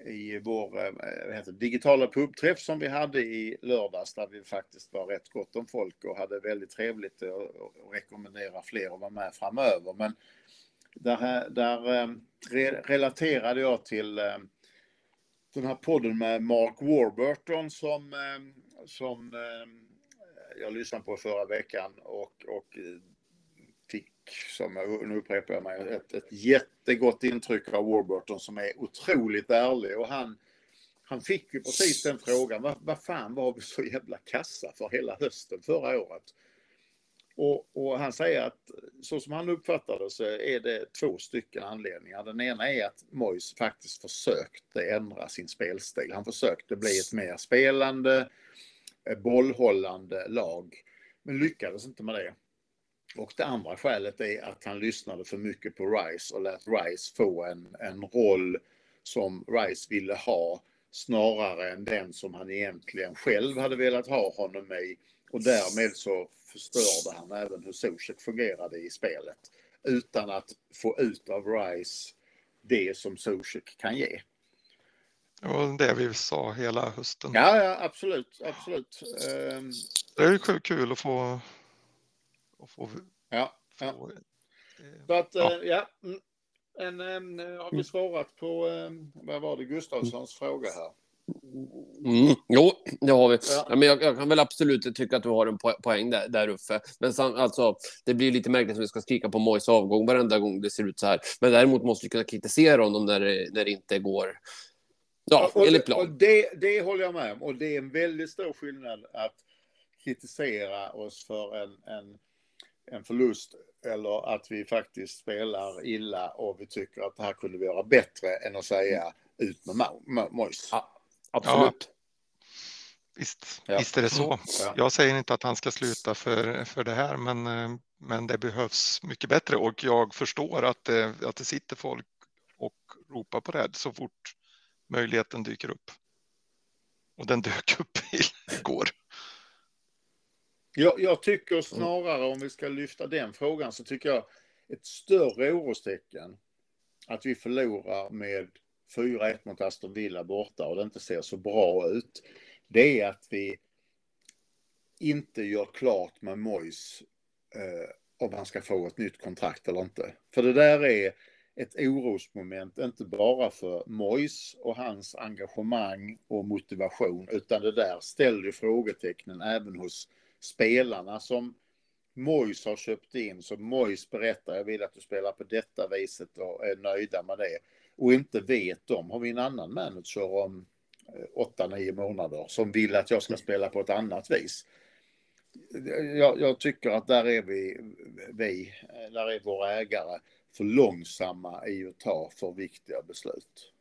i vår eh, vad heter, digitala pubträff som vi hade i lördags där vi faktiskt var rätt gott om folk och hade väldigt trevligt och, och rekommenderar fler att vara med framöver. Men där, där ehm, re, relaterade jag till ehm, den här podden med Mark Warburton som, som jag lyssnade på förra veckan och, och som nu upprepar jag mig, ett, ett jättegott intryck av Warburton som är otroligt ärlig och han, han fick ju precis den frågan, vad, vad fan var vi så jävla kassa för hela hösten förra året? Och, och, han säger att så som han uppfattar det så är det två stycken anledningar. Den ena är att Mois faktiskt försökte ändra sin spelstil. Han försökte bli ett mer spelande, eh, bollhållande lag, men lyckades inte med det. Och det andra skälet är att han lyssnade för mycket på Rice och lät Rice få en, en roll som Rice ville ha snarare än den som han egentligen själv hade velat ha honom i. Och därmed så förstörde han även hur Zuzek fungerade i spelet. Utan att få ut av Rice det som Zuzek kan ge. Det var det vi sa hela hösten. Ja, ja absolut. absolut. Um... Det är kul att få och få... Ja. ja. Få, eh, Så att, ja. Eh, ja. Mm. En, en, har vi svarat på, vad var det, Gustavssons fråga här? Mm, jo, det har vi. Ja. ja men jag, jag, kan väl absolut tycka att du har en poäng där, där Uffe. Men sam, alltså, det blir lite märkligt att vi ska skrika på Mojs avgång varenda gång det ser ut så här. Men däremot måste vi kunna kritisera honom när det, när det inte går ja, och, enligt plan. Och det, det håller jag med om. Och det är en väldigt stor skillnad att kritisera oss för en, en en förlust eller att vi faktiskt spelar illa och vi tycker att det här kunde vi göra bättre än att säga ut med Mois. Ja, absolut. Ja. Visst, ja. visst är det så. Ja. Jag säger inte att han ska sluta för, för det här, men, eh, men det behövs mycket bättre och jag förstår att det, att det sitter folk och ropar på det så fort möjligheten dyker upp. Och den dök upp igår. Jag, jag tycker snarare, om vi ska lyfta den frågan, så tycker jag ett större orostecken att vi förlorar med 4-1 mot Aston Villa borta och det inte ser så bra ut. Det är att vi inte gör klart med Mois eh, om han ska få ett nytt kontrakt eller inte. För det där är ett orosmoment, inte bara för Mois och hans engagemang och motivation, utan det där ställer frågetecknen även hos spelarna som Mois har köpt in, som Mois berättar, jag vill att du spelar på detta viset och är nöjda med det. Och inte vet om, har vi en annan manager om eh, åtta, nio månader som vill att jag ska spela på ett annat vis. Jag, jag, tycker att där är vi, vi, eh, där är våra ägare för långsamma i att ta för viktiga beslut.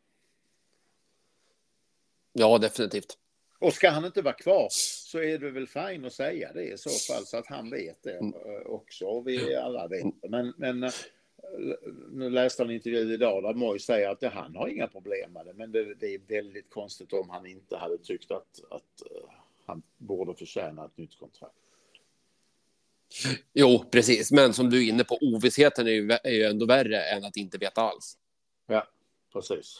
Ja, definitivt. Och ska han inte vara kvar så är det väl fint att säga det i så fall så att han vet det mm. eh, också. Och vi alla vet det. Men, men eh, nu läste han en intervju idag där Moj säger att det, han har inga problem med det. Men det, det, är väldigt konstigt om han inte hade tyckt att, att uh, han borde förtjäna ett nytt kontrakt. Jo, precis. Men som du är inne på, ovissheten är ju, är ju ändå värre än att inte veta alls. Ja, precis.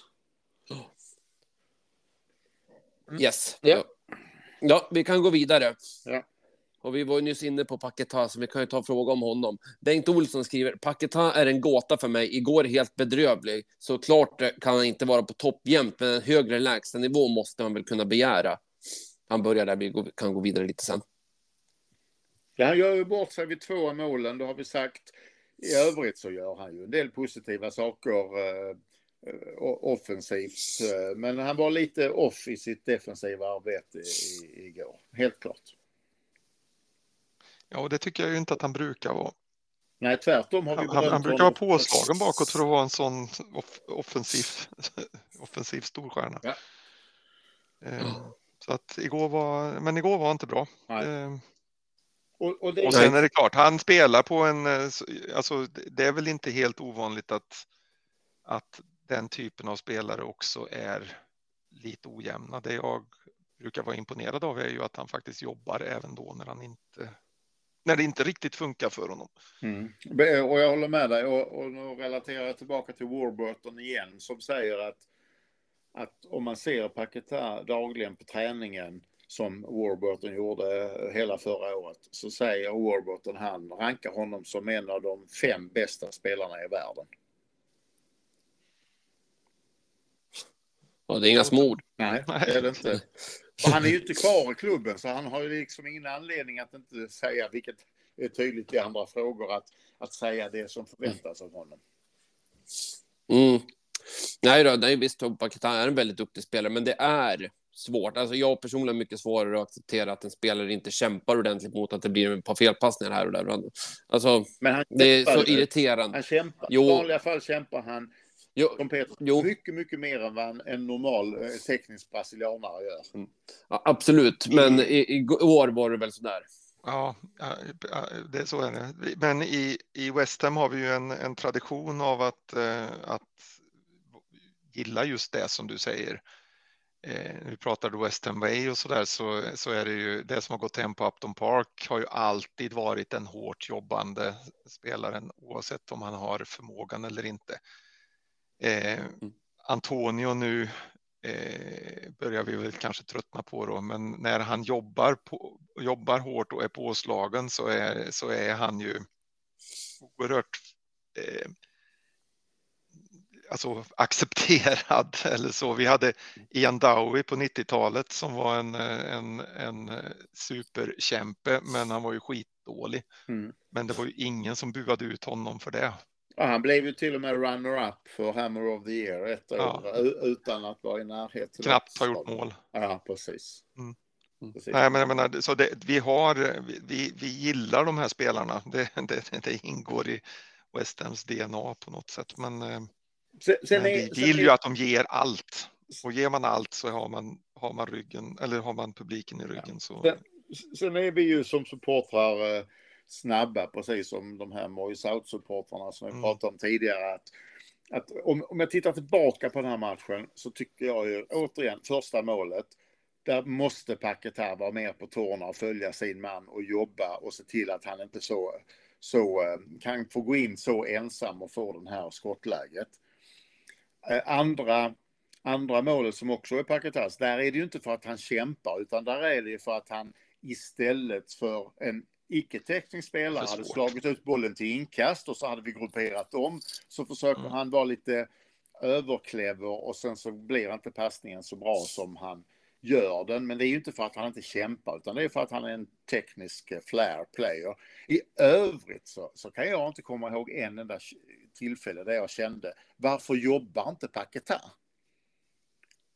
Mm. Yes. Ja. ja, vi kan gå vidare. Ja. Och vi var ju nyss inne på Paketa, så vi kan ju ta en fråga om honom. Bengt Olsson skriver, Paketa är en gåta för mig. Igår helt bedrövlig. Såklart kan han inte vara på topp jämt, men en högre lägstanivå måste man väl kunna begära. Han börjar där, vi kan gå vidare lite sen. Ja, han gör ju bort sig vid två målen, det har vi sagt. I övrigt så gör han ju en del positiva saker. Eh, offensivt. Eh, men han var lite off i sitt defensiva arbete igår, helt klart. Ja, och det tycker jag ju inte att han brukar vara. Nej, tvärtom har vi Han, han brukar vara påslagen bakåt för att vara en sån off offensiv, offensiv storstjärna. Ja. Eh, så att igår var, men igår var inte bra. Och, och, det... och, sen är det klart, han spelar på en, alltså det är väl inte helt ovanligt att, att den typen av spelare också är lite ojämna. Det jag brukar vara imponerad av är ju att han faktiskt jobbar även då när han inte när det inte riktigt funkar för honom. Mm. Och jag håller med dig och, och nu relaterar jag tillbaka till Warburton igen som säger att att om man ser Paketa dagligen på träningen som Warburton gjorde hela förra året så säger Warburton, han rankar honom som en av de fem bästa spelarna i världen. Ja, det är inga små ord. Nej, det är det inte. Och han är ju inte kvar i klubben så han har ju liksom ingen anledning att inte säga, vilket är tydligt i andra frågor, att, att säga det som förväntas av honom. Mm. Nej, då, nej visst, Paketa är en väldigt duktig spelare, men det är svårt. Alltså, jag personligen har mycket svårare att acceptera att en spelare inte kämpar ordentligt mot att det blir ett par felpassningar här och där. Alltså, Men han det är så irriterande. Han kämpar. Jo. I vanliga fall kämpar han, Jo, som Peter, Jo. mycket, mycket mer än vad en, normal eh, teknisk brasilianare gör. ja, absolut, men i, i år var det väl sådär. Ja, det, så är det. Men i, i West Ham har vi ju en, en tradition av att, eh, att gilla just det som du säger. Eh, vi pratade West Ham Way och så där så, så är det ju det som har gått hem på Upton Park har ju alltid varit den hårt jobbande spelaren oavsett om han har förmågan eller inte. Eh, Antonio nu eh, börjar vi väl kanske tröttna på då, men när han jobbar, på, jobbar hårt och är påslagen så är, så är han ju oerhört eh, alltså accepterad eller så. Vi hade Ian Dowie på 90-talet som var en, en, en superkämpe, men han var ju skitdålig. Mm. Men det var ju ingen som buade ut honom för det. Ja, han blev ju till och med runner-up för Hammer of the Year ett Ja. år utan att vara i närheten. Knappt har gjort mål. Ja, precis. Mm. precis. Nej, men jag menar, så det, vi har, vi, vi gillar de här spelarna. Det, det, det ingår i West Hams DNA på något sätt. Men, eh, Sen, sen men är, vi sen vill är- ju att de ger allt. Och ger man allt så har man, har man ryggen, eller har man publiken i ryggen. Så, Sen, sen är vi ju som supportrar eh, snabba, precis som de här Moise Out-supportrarna som vi Mm. pratade om tidigare. Att, att om, om jag tittar tillbaka på den här matchen så tycker jag ju återigen, första målet, där måste Paquetá vara mer på tårna och följa sin man och jobba och se till att han inte så, så eh, kan få gå in så ensam och få den här skottläget. Eh, Andra, andra målet som också är Paquetás, där är det ju inte för att han kämpar utan där är det ju för att han istället för en icke-teknisk spelare hade slagit ut bollen till inkast och så hade vi grupperat om. Så försöker Mm. han vara lite överklever och sen så blir inte passningen så bra som han gör den. Men det är ju inte för att han inte kämpar utan det är för att han är en teknisk eh, flair player. I övrigt så, så kan jag inte komma ihåg en enda tillfälle där jag kände varför jobbar inte Paquetá?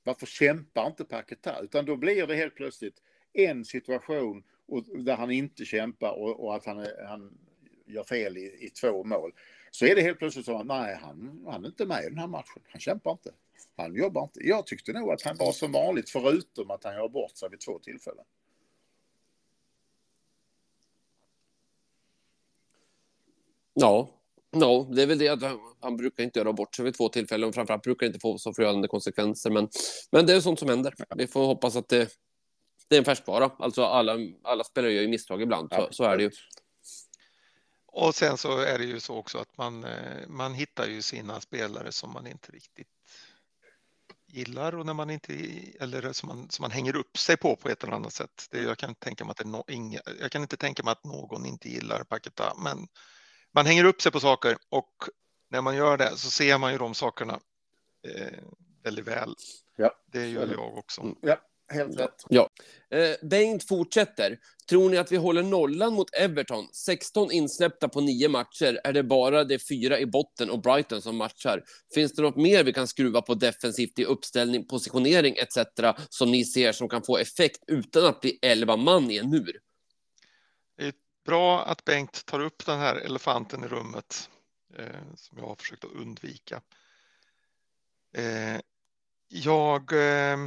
Varför kämpar inte Paquetá? Utan då blir det helt plötsligt en situation och, där han inte kämpar och, och att han, han gör fel i, i två mål. Så är det helt plötsligt så att nej, han, han är inte med i den här matchen. Han kämpar inte. Han jobbar inte. Jag tyckte nog att han var som vanligt förutom att han gör bort sig vid två tillfällen. Ja, ja, det är väl det att han, han brukar inte göra bort sig vid två tillfällen och framförallt brukar inte få så förödande konsekvenser. Men, men det är sånt som händer. Vi får hoppas att det, det är en färskvara. Alltså alla, alla spelare gör ju misstag ibland, så, så är det ju. Och sen så är det ju så också att man, eh, man hittar ju sina spelare som man inte riktigt gillar och när man inte, eller som man, som man hänger upp sig på på ett eller annat sätt. Det, jag, kan tänka mig att det är no, inga, jag kan inte tänka mig att någon inte gillar Paketa, men man hänger upp sig på saker och när man gör det så ser man ju de sakerna eh, väldigt väl. Ja, Det gör jag också. Mm. Ja, helt rätt. Ja. Eh, Bengt fortsätter. Tror ni att vi håller nollan mot Everton? 16 insläppta på nio matcher. Är det bara de fyra i botten och Brighton som matchar? Finns det något mer vi kan skruva på defensivt i uppställning, positionering etc. som ni ser som kan få effekt utan att bli 11 man i en mur? Det är bra att Bengt tar upp den här elefanten i rummet eh, som jag har försökt att undvika. Eh, jag, eh,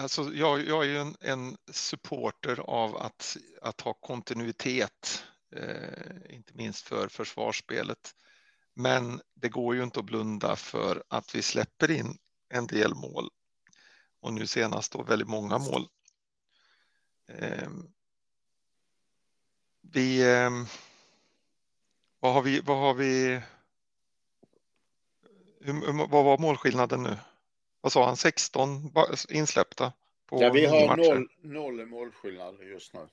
alltså jag, jag är ju en, en supporter av att, att ha kontinuitet, eh, inte minst för försvarsspelet. Men det går ju inte att blunda för att vi släpper in en del mål och nu senast då väldigt många mål. Eh, vi, eh, vad har vi, vad har vi, hur, vad var målskillnaden nu? Vad sa han? 16 ba- insläppta? Ja, vi har matcher. noll, noll målskillnad just nu.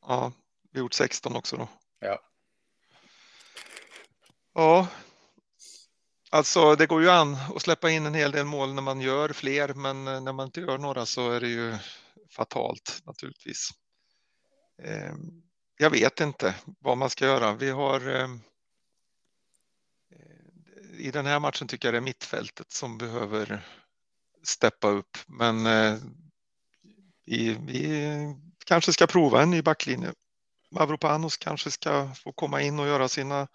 Ja, vi har gjort 16 också då. Ja. Ja. Alltså det går ju an att släppa in en hel del mål när man gör fler, men eh, när man inte gör några så är det ju fatalt naturligtvis. Eh, Jag vet inte vad man ska göra. Vi har eh, i den här matchen tycker jag det är mittfältet som behöver steppa upp, men eh, vi, vi kanske ska prova en ny backlinje. Mavropanos kanske ska få komma in och göra sina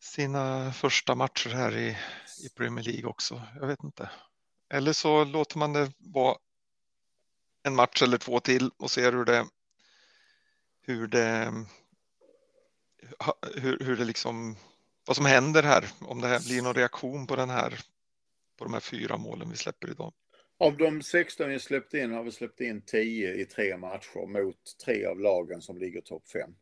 sina första matcher här i, i Premier League också. Jag vet inte. Eller så låter man det vara en match eller två till och ser hur det hur det hur, hur det liksom vad som händer här. Om det här blir någon reaktion på den här på de här fyra målen vi släpper idag. Av de 16 vi släppt in har vi släppt in 10 i tre matcher mot tre av lagen som ligger topp 5.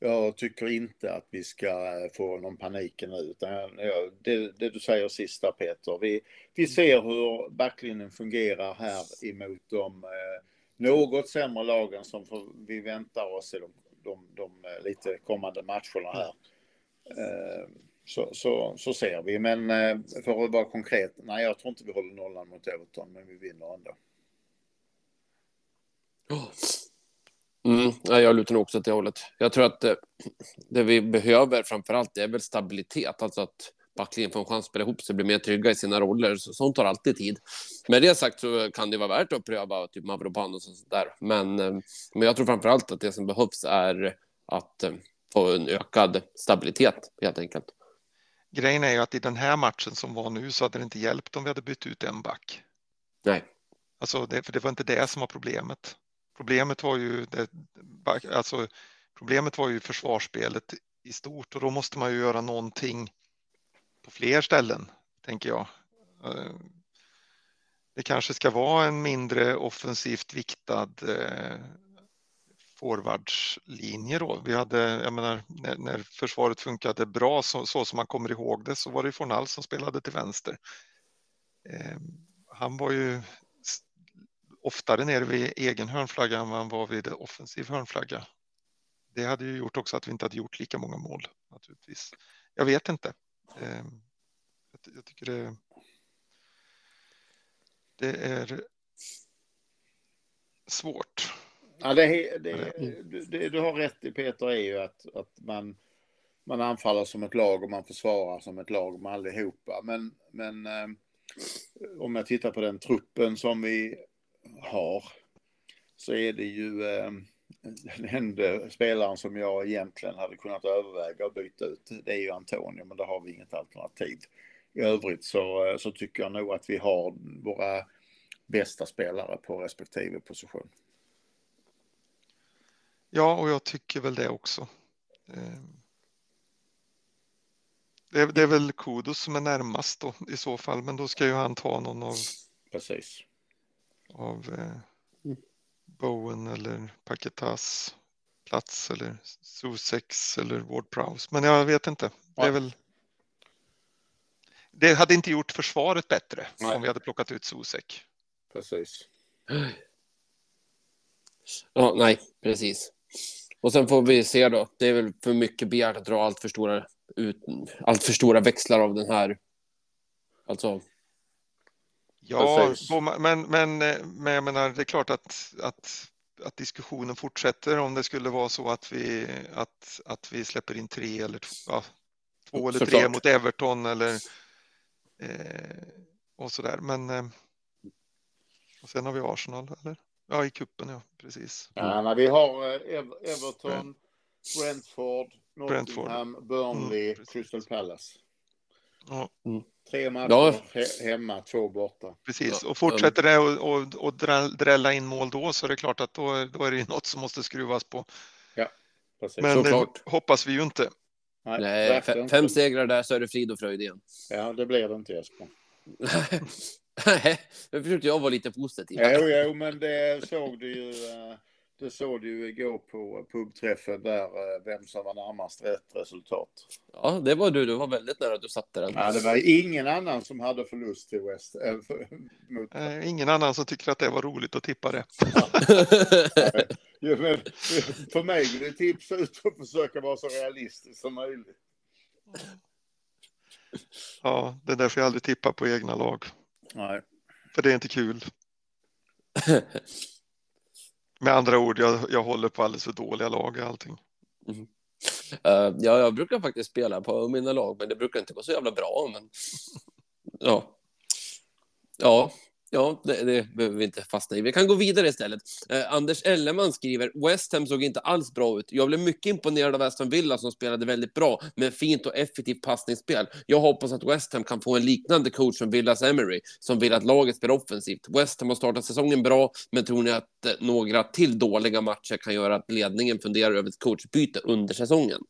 Jag tycker inte att vi ska eh, få någon panik nu. Utan det, det du säger sista Peter. Vi, vi ser hur backlinjen fungerar här emot de eh, något sämre lagen som vi väntar oss i de, de, de eh, lite kommande matcherna här. Eh, så, så, så ser vi. Men eh, för att vara konkret, nej jag tror inte vi håller nollan mot Everton, men vi vinner ändå. Oh. Mm, ja, jag lutar nog också åt det hållet. Jag tror att det, det vi behöver framför allt är väl stabilitet, alltså att backlinjen får en chans att spela ihop sig, bli mer trygga i sina roller. Så, sånt tar alltid tid. Med det sagt så kan det vara värt att pröva typ Mavropanos och sånt där. Men, men jag tror framför allt att det som behövs är att eh, få en ökad stabilitet helt enkelt. Grejen är ju att i den här matchen som var nu så hade det inte hjälpt om vi hade bytt ut en back. Nej. Alltså det, för det var inte det som var problemet. Problemet var ju det, alltså problemet var ju försvarsspelet i stort och då måste man ju göra någonting på fler ställen, tänker jag. Eh, Det kanske ska vara en mindre offensivt viktad eh, forwardslinje då. Vi hade, jag menar, när, när försvaret funkade bra så, så som man kommer ihåg det så var det Fornal som spelade till vänster. Eh, Han var ju oftare nere vid egen hörnflagga än vad han var vid offensiv hörnflagga. Det hade ju gjort också att vi inte hade gjort lika många mål naturligtvis. Jag vet inte. Eh, Jag, jag tycker det. Det är svårt. Ja, det, det, du- det, du har rätt i Peter är ju att, att man, man anfaller som ett lag och man försvarar som ett lag med allihopa. Men, men eh, om jag tittar på den truppen som vi har så är det ju eh, den enda spelaren som jag egentligen hade kunnat överväga att byta ut. Det är ju Antonio, men där har vi inget alternativ. I övrigt så, eh, så tycker jag nog att vi har våra bästa spelare på respektive position. Ja, och jag tycker väl det också. Eh, Det är, det är väl Kudos som är närmast då i så fall, men då ska ju han ta någon av, Precis. av eh, Bowen eller Paketas plats eller Sussex eller Ward Prowse. Men jag vet inte. Det är väl. Det hade inte gjort försvaret bättre Nej. om vi hade plockat ut Susek. Precis. Ja, nej, precis. Och sen får vi se då. Det är väl för mycket begärt att dra allt för stora, ut, allt för stora växlar av den här. Alltså, Ja, men, men, eh, men jag menar, det är klart att, att, att diskussionen fortsätter om det skulle vara så att vi, att, att vi släpper in tre eller två, ja, två eller tre Såklart. mot Everton eller eh, och så där. Men eh, och sen har vi Arsenal, eller? Ja, i kuppen ja, precis. Ja, när vi har eh, Ev- Everton, Brentford. Nottingham, Burnley, Mm. Crystal Palace. Ja, Tre matcher Ja. he- hemma, två borta. precis. Ja, Och fortsätter det och, och, och dräll- drälla in mål då så är det klart att då, är- då är det ju något som måste skruvas på. Precis. Men det Såklart. hoppas vi ju inte. Nej, nej, fem inte. segrar där så är det frid och fröjd igen. Ja, det blir det inte Jesper. Nej, nu försökte jag vara lite positiv. Jo, jo, men det såg du ju. eh, Det såg du ju igår på pubträffen där, eh, vem som var närmast rätt resultat. Ja, det var du. Du var väldigt nära att du satte den. Ja, det var ingen annan som hade förlust till West. Äh, för, mot, Eh, ingen annan som tycker att det var roligt att tippa det. ja, men, för mig går det tips ut att försöka vara så realistisk som möjligt. Ja, det är därför jag aldrig tippar på egna lag. Nej. För det är inte kul. Med andra ord, jag, jag håller på alldeles för dåliga lag i allting. Eh, ja, jag brukar faktiskt spela på mina lag, men det brukar inte gå så jävla bra. Men... Ja. Ja, ja det, det behöver vi inte fastna i. Vi kan gå vidare istället. Eh, Anders Elleman skriver West Ham såg inte alls bra ut. Jag blev mycket imponerad av Aston Villa som spelade väldigt bra med fint och effektivt passningsspel. Jag hoppas att West Ham kan få en liknande coach som Villas Emery som vill att laget spelar offensivt. West Ham har startat säsongen bra, men tror ni att eh, några till dåliga matcher kan göra att ledningen funderar över ett coachbyte under säsongen?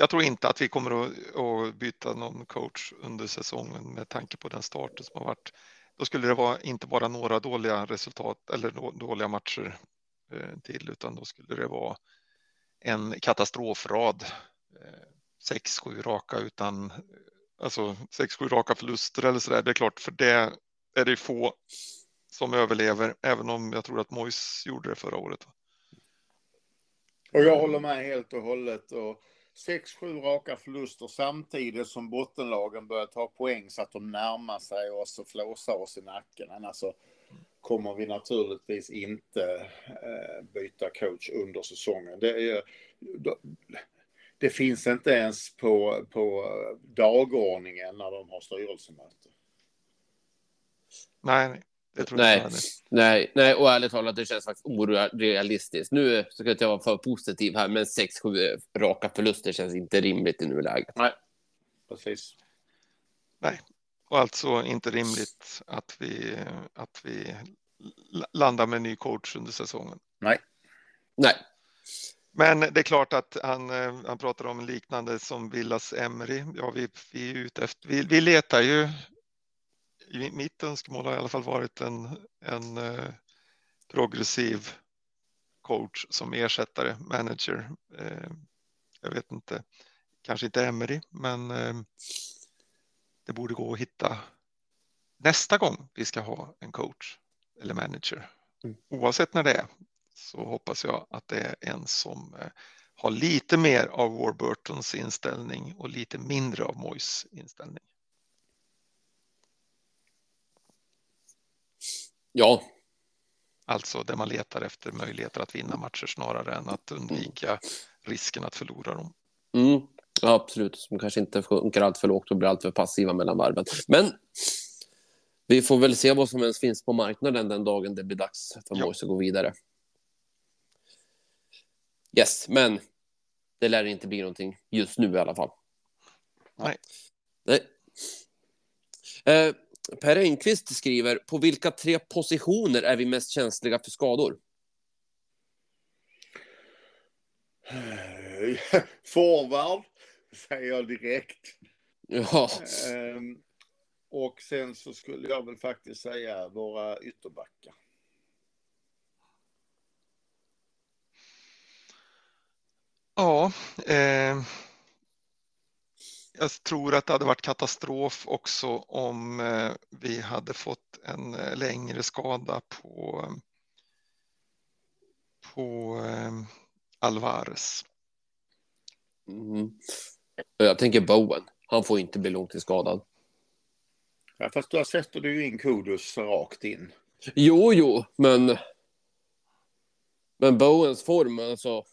Jag tror inte att vi kommer att, att byta någon coach under säsongen med tanke på den starten som har varit. Då skulle det vara inte bara några dåliga resultat eller dåliga matcher eh, till, utan då skulle det vara en katastrofrad. Eh, sex, sju raka utan alltså sex, sju raka förluster eller så där. Det är klart, för det är det få som överlever, även om jag tror att Mois gjorde det förra året. Och jag håller med helt och hållet. Och sex, sju raka förluster samtidigt som bottenlagen börjar ta poäng så att de närmar sig oss och flåsar oss i nacken. Annars så alltså, kommer vi naturligtvis inte eh, byta coach under säsongen. Det, är, det finns inte ens på, på dagordningen när de har styrelsemöte. Nej, nej, Nej. Nej, nej, och ärligt talat, det känns faktiskt orealistiskt. Nu ska jag inte vara för positiv här, men 6-7 raka förluster känns inte rimligt i nuläget. Precis. Och alltså inte rimligt att vi, att vi la- landar med en ny coach under säsongen. Nej. Nej, Men det är klart att han, han pratar om liknande som Villas Emery. Ja, vi, vi är ute efter, vi, vi letar ju. Mitt önskemål har i alla fall varit en, en eh, progressiv coach som ersättare, manager. Eh, jag vet inte, kanske inte Emery, men eh, det borde gå att hitta nästa gång vi ska ha en coach eller manager. Mm. Oavsett när det är så hoppas jag att det är en som eh, har lite mer av Warburtons inställning och lite mindre av Moyes inställning. Ja, Alltså där man letar efter möjligheter att vinna matcher snarare än att undvika risken att förlora dem. mm, ja absolut. Som kanske inte sjunker allt för lågt och blir allt för passiva mellan varven. Men vi får väl se vad som ens finns på marknaden den dagen det blir dags för Ja. Moise att gå vidare. Yes, men det lär inte bli någonting just nu i alla fall. Nej. Nej. Eh, per Engqvist skriver, på vilka tre positioner är vi mest känsliga för skador? Forward, säger jag direkt. Ja, Ehm, och sen så skulle jag väl faktiskt säga våra ytterbackar. Ja, eh, jag tror att det hade varit katastrof också om eh, vi hade fått en eh, längre skada på, på eh, Alvarez. mm. jag tänker Bowen. Han får inte bli långtidsskadad. Ja, fast då sätter du ju in Kudus rakt in. Jo, jo, men... Men Bowens form, alltså...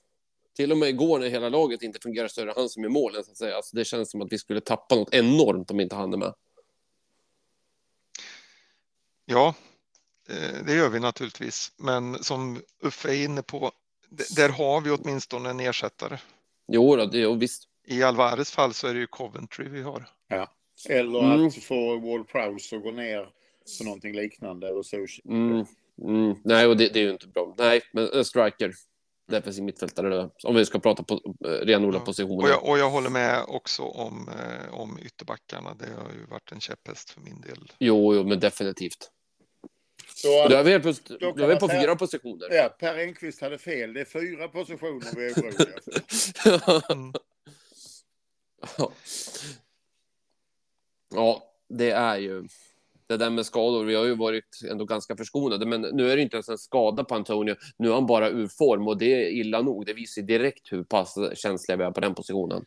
Till och med igår när hela laget inte fungerar det han som är målen, så att säga. Alltså, det känns som att vi skulle tappa något enormt om inte han är med. Ja, eh, det gör vi naturligtvis. Men som Uffe är inne på, där har vi åtminstone en ersättare. Jo, då, det, jo visst. I Alvarez fall så är det ju Coventry vi har. Eller Mm. att få Ward Prowse att gå ner för någonting liknande. Och så. Mm, mm, nej, och det, det är ju inte bra. Nej, men en striker. Defensiv mittfältare, om vi ska prata på eh, renodla Ja. positioner. Och jag, och jag håller med också om, eh, om ytterbackarna. Det har ju varit en käpphäst för min del. Jo, jo, men definitivt. Så, Då är vi, helt plötsligt- Då är vi på säga- fyra positioner. ja, Per Engqvist hade fel. Det är fyra positioner vi är oroliga för. Mm. ja, det är ju det där med skador. Vi har ju varit ändå ganska förskonade, men nu är det inte ens en skada på Antonio. Nu är han bara ur form och det är illa nog. Det visar direkt hur pass känsliga vi är på den positionen.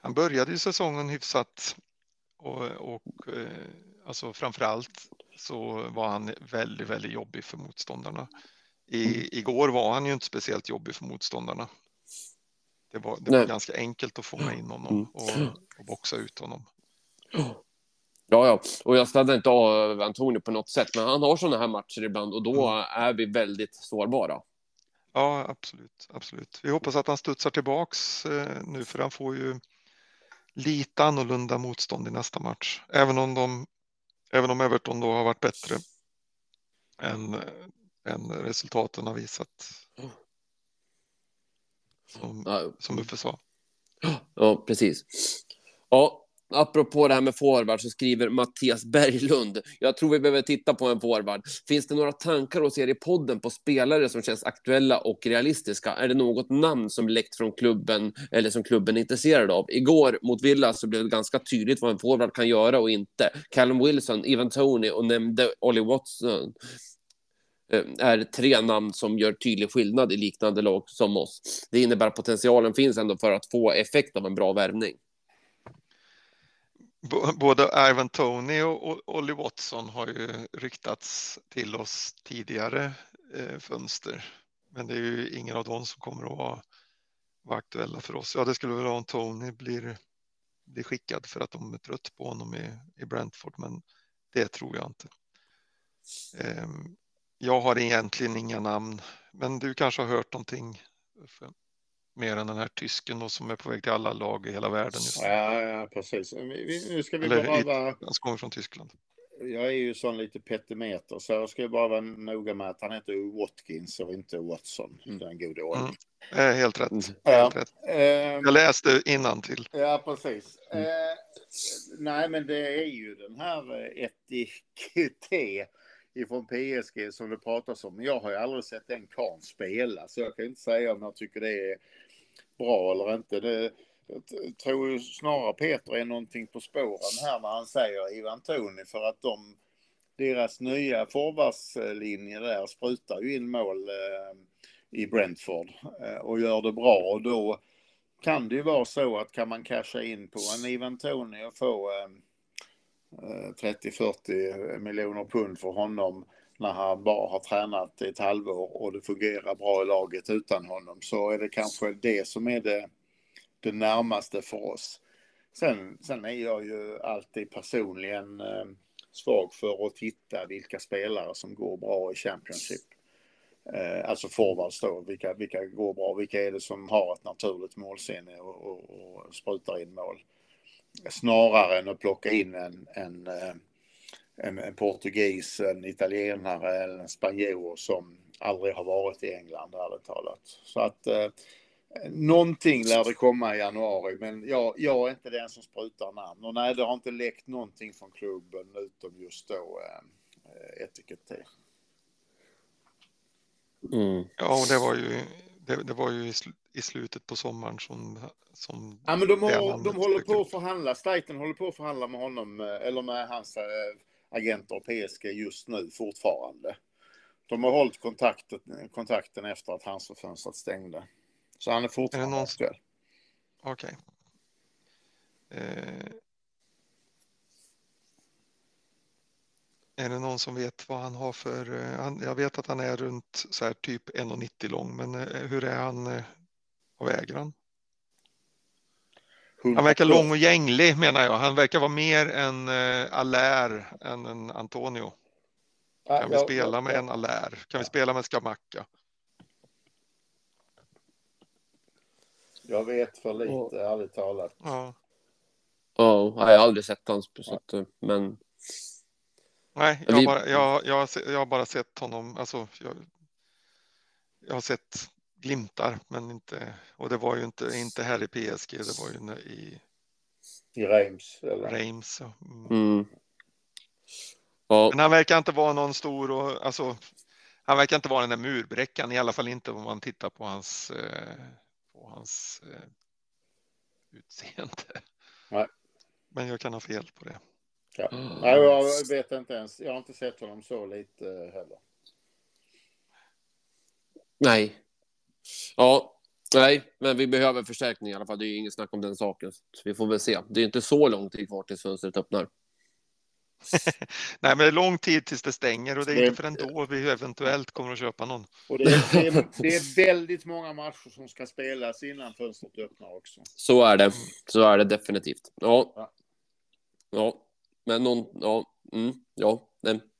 Han började ju säsongen hyfsat och, och eh, alltså framför allt så var han väldigt, väldigt jobbig för motståndarna. I, igår var han ju inte speciellt jobbig för motståndarna. Det var, det var ganska enkelt att fånga in honom och, och boxa ut honom. Ja, ja, och jag ställer inte av Antonio på något sätt, men han har sådana här matcher ibland och då är vi väldigt sårbara. Ja, absolut, absolut. Vi hoppas att han studsar tillbaks eh, nu för han får ju lite annorlunda motstånd i nästa match. Även om de, även om Everton då har varit bättre än, än resultaten har visat. Som, Ja, som Uffe sa. Ja, precis. Ja, apropå det här med forward så skriver Mattias Berglund. Jag tror vi behöver titta på en forward. Finns det några tankar hos er i podden på spelare som känns aktuella och realistiska? Är det något namn som läckt från klubben eller som klubben är intresserad av? Igår mot Villa så blev det ganska tydligt vad en forward kan göra och inte. Callum Wilson, Ivan Tony och nämnde Ollie Watson eh, är tre namn som gör tydlig skillnad i liknande lag som oss. Det innebär att potentialen finns ändå för att få effekt av en bra värvning. Både Ivan Tony och Olly Ollie Watson har ju ryktats till oss tidigare eh, fönster. Men det är ju ingen av dem som kommer att vara, vara aktuella för oss. Ja, det skulle väl vara om Tony blir, blir skickad för att de är trött på honom i, i Brentford, men det tror jag inte. Eh, jag har egentligen inga namn, men du kanske har hört någonting mer än den här tysken då, som är på väg till alla lag i hela världen just. Ja, ja, precis. Vi- Nu ska vi Eller bara vara... Han kommer från Tyskland. Jag är ju sån lite petimeter, så jag ska bara vara noga med att han heter Watkins och inte Watson. Mm. Den gode ordning. Mm. Eh, helt rätt. Mm. Ja. Helt rätt. Ehm, Jag läste till. Ja, precis. Mm. Eh, nej, men det är ju den här eh, etikette ifrån PSG som det pratas om. Jag har ju aldrig sett den karln spela, så jag kan inte säga om jag tycker det är bra eller inte. Det, jag tror snarare Peter är någonting på spåren här när han säger Ivan Toni för att de, deras nya forwardslinje där sprutar ju in mål eh, i Brentford eh, och gör det bra och då kan det ju vara så att kan man casha in på en Ivan Toni och få eh, 30-40 miljoner pund för honom när han bara har tränat i ett halvår och det fungerar bra i laget utan honom så är det kanske det som är det, det närmaste för oss. Sen, sen är jag ju alltid personligen eh, svag för att titta vilka spelare som går bra i Championship. Eh, alltså forwards då, vilka, vilka går bra, vilka är det som har ett naturligt målsinne och, och, och sprutar in mål. Snarare än att plocka in en, en, eh, en, en portugis, en italienare eller en spanjor som aldrig har varit i England, ärligt talat. Så att eh, någonting lär det komma i januari, men jag, jag är inte den som sprutar namn. Och nej, det har inte läckt någonting från klubben utom just då eh, etiketter. Mm. Ja, och det var ju, det, det var ju i, sl, i slutet på sommaren som... som Ja, men de, har, de håller på att förhandla. Staten håller på att förhandla med honom, eh, eller med hans eh, agenter och PSG just nu fortfarande. De har hållit kontakten, kontakten efter att hans fönstret stängde. Så han är fortfarande någon- aktuell. Okej. Eh, är det någon som vet vad han har för... Eh, han, jag vet att han är runt så här typ 1,90 lång, men eh, hur är han? Eh, vad väger han? Han verkar lång och gänglig menar jag. Han verkar vara mer en eh, Allaire än en Antonio. Kan vi ja, spela ja, med ja. en Allaire? Kan vi spela med Skamacka? Jag vet för lite, Och- ärligt talat. Ja. Ja, jag har aldrig sett hans, så att, eh, men Nej, jag, har vi- bara, jag, jag, jag har bara sett honom, alltså jag, jag har sett glimtar, men inte, och det var ju inte, inte här i PSG, det var ju i I Reims. Eller? Reims. ja. Mm. mm. Ja, Men han verkar inte vara någon stor och alltså. Han verkar inte vara den där murbräckan, i alla fall inte om man tittar på hans, eh, på hans eh, utseende. Nej. Men jag kan ha fel på det. Ja. Nej, jag vet inte ens. Jag har inte sett honom så lite eh, heller. nej. Ja, nej, men vi behöver förstärkning i alla fall. Det är ju inget snack om den saken. Så vi får väl se. Det är inte så lång tid kvar tills fönstret öppnar. Nej, men det är lång tid tills det stänger och det är inte förrän då vi eventuellt kommer att köpa någon. Och det är, det, är, det är väldigt många matcher som ska spelas innan fönstret öppnar också. Så är det. Så är det definitivt. Ja. Ja. Ja, men någon... Ja, mm, ja,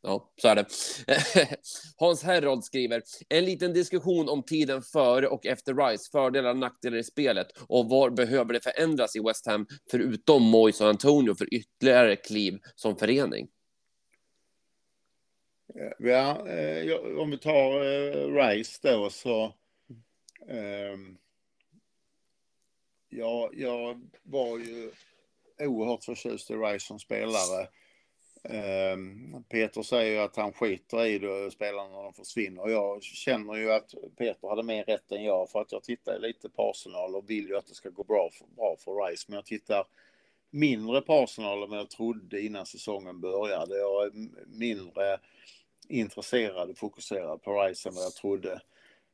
ja, så är det. Hans Herrold skriver en liten diskussion om tiden före och efter Rice, fördelar och nackdelar i spelet och vad behöver det förändras i West Ham förutom Moise och Antonio för ytterligare kliv som förening? Ja, eh, om vi tar eh, Rice då så. Ehm, ja, jag var ju oerhört förtjust i Rice som spelare. Ehm, Peter säger ju att han skiter i det, spelarna när de försvinner. Jag känner ju att Peter hade mer rätt än jag för att jag tittar lite på Arsenal och vill ju att det ska gå bra för, bra för Rice. Men jag tittar mindre på Arsenal än vad jag trodde innan säsongen började. Jag är mindre intresserad och fokuserad på Rice än vad jag trodde.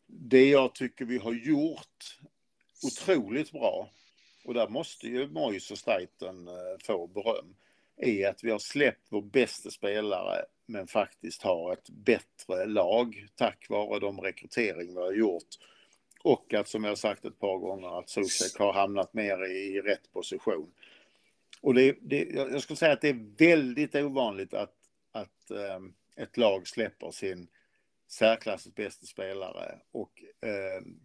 Det jag tycker vi har gjort otroligt bra, och där måste ju Moise och Staiten eh, få beröm, är att vi har släppt vår bästa spelare men faktiskt har ett bättre lag tack vare de rekrytering vi har gjort. Och att som jag har sagt ett par gånger att Zuzek har hamnat mer i rätt position. Och det, det, jag skulle säga att det är väldigt ovanligt att, att um, ett lag släpper sin särklassens bästa spelare och um,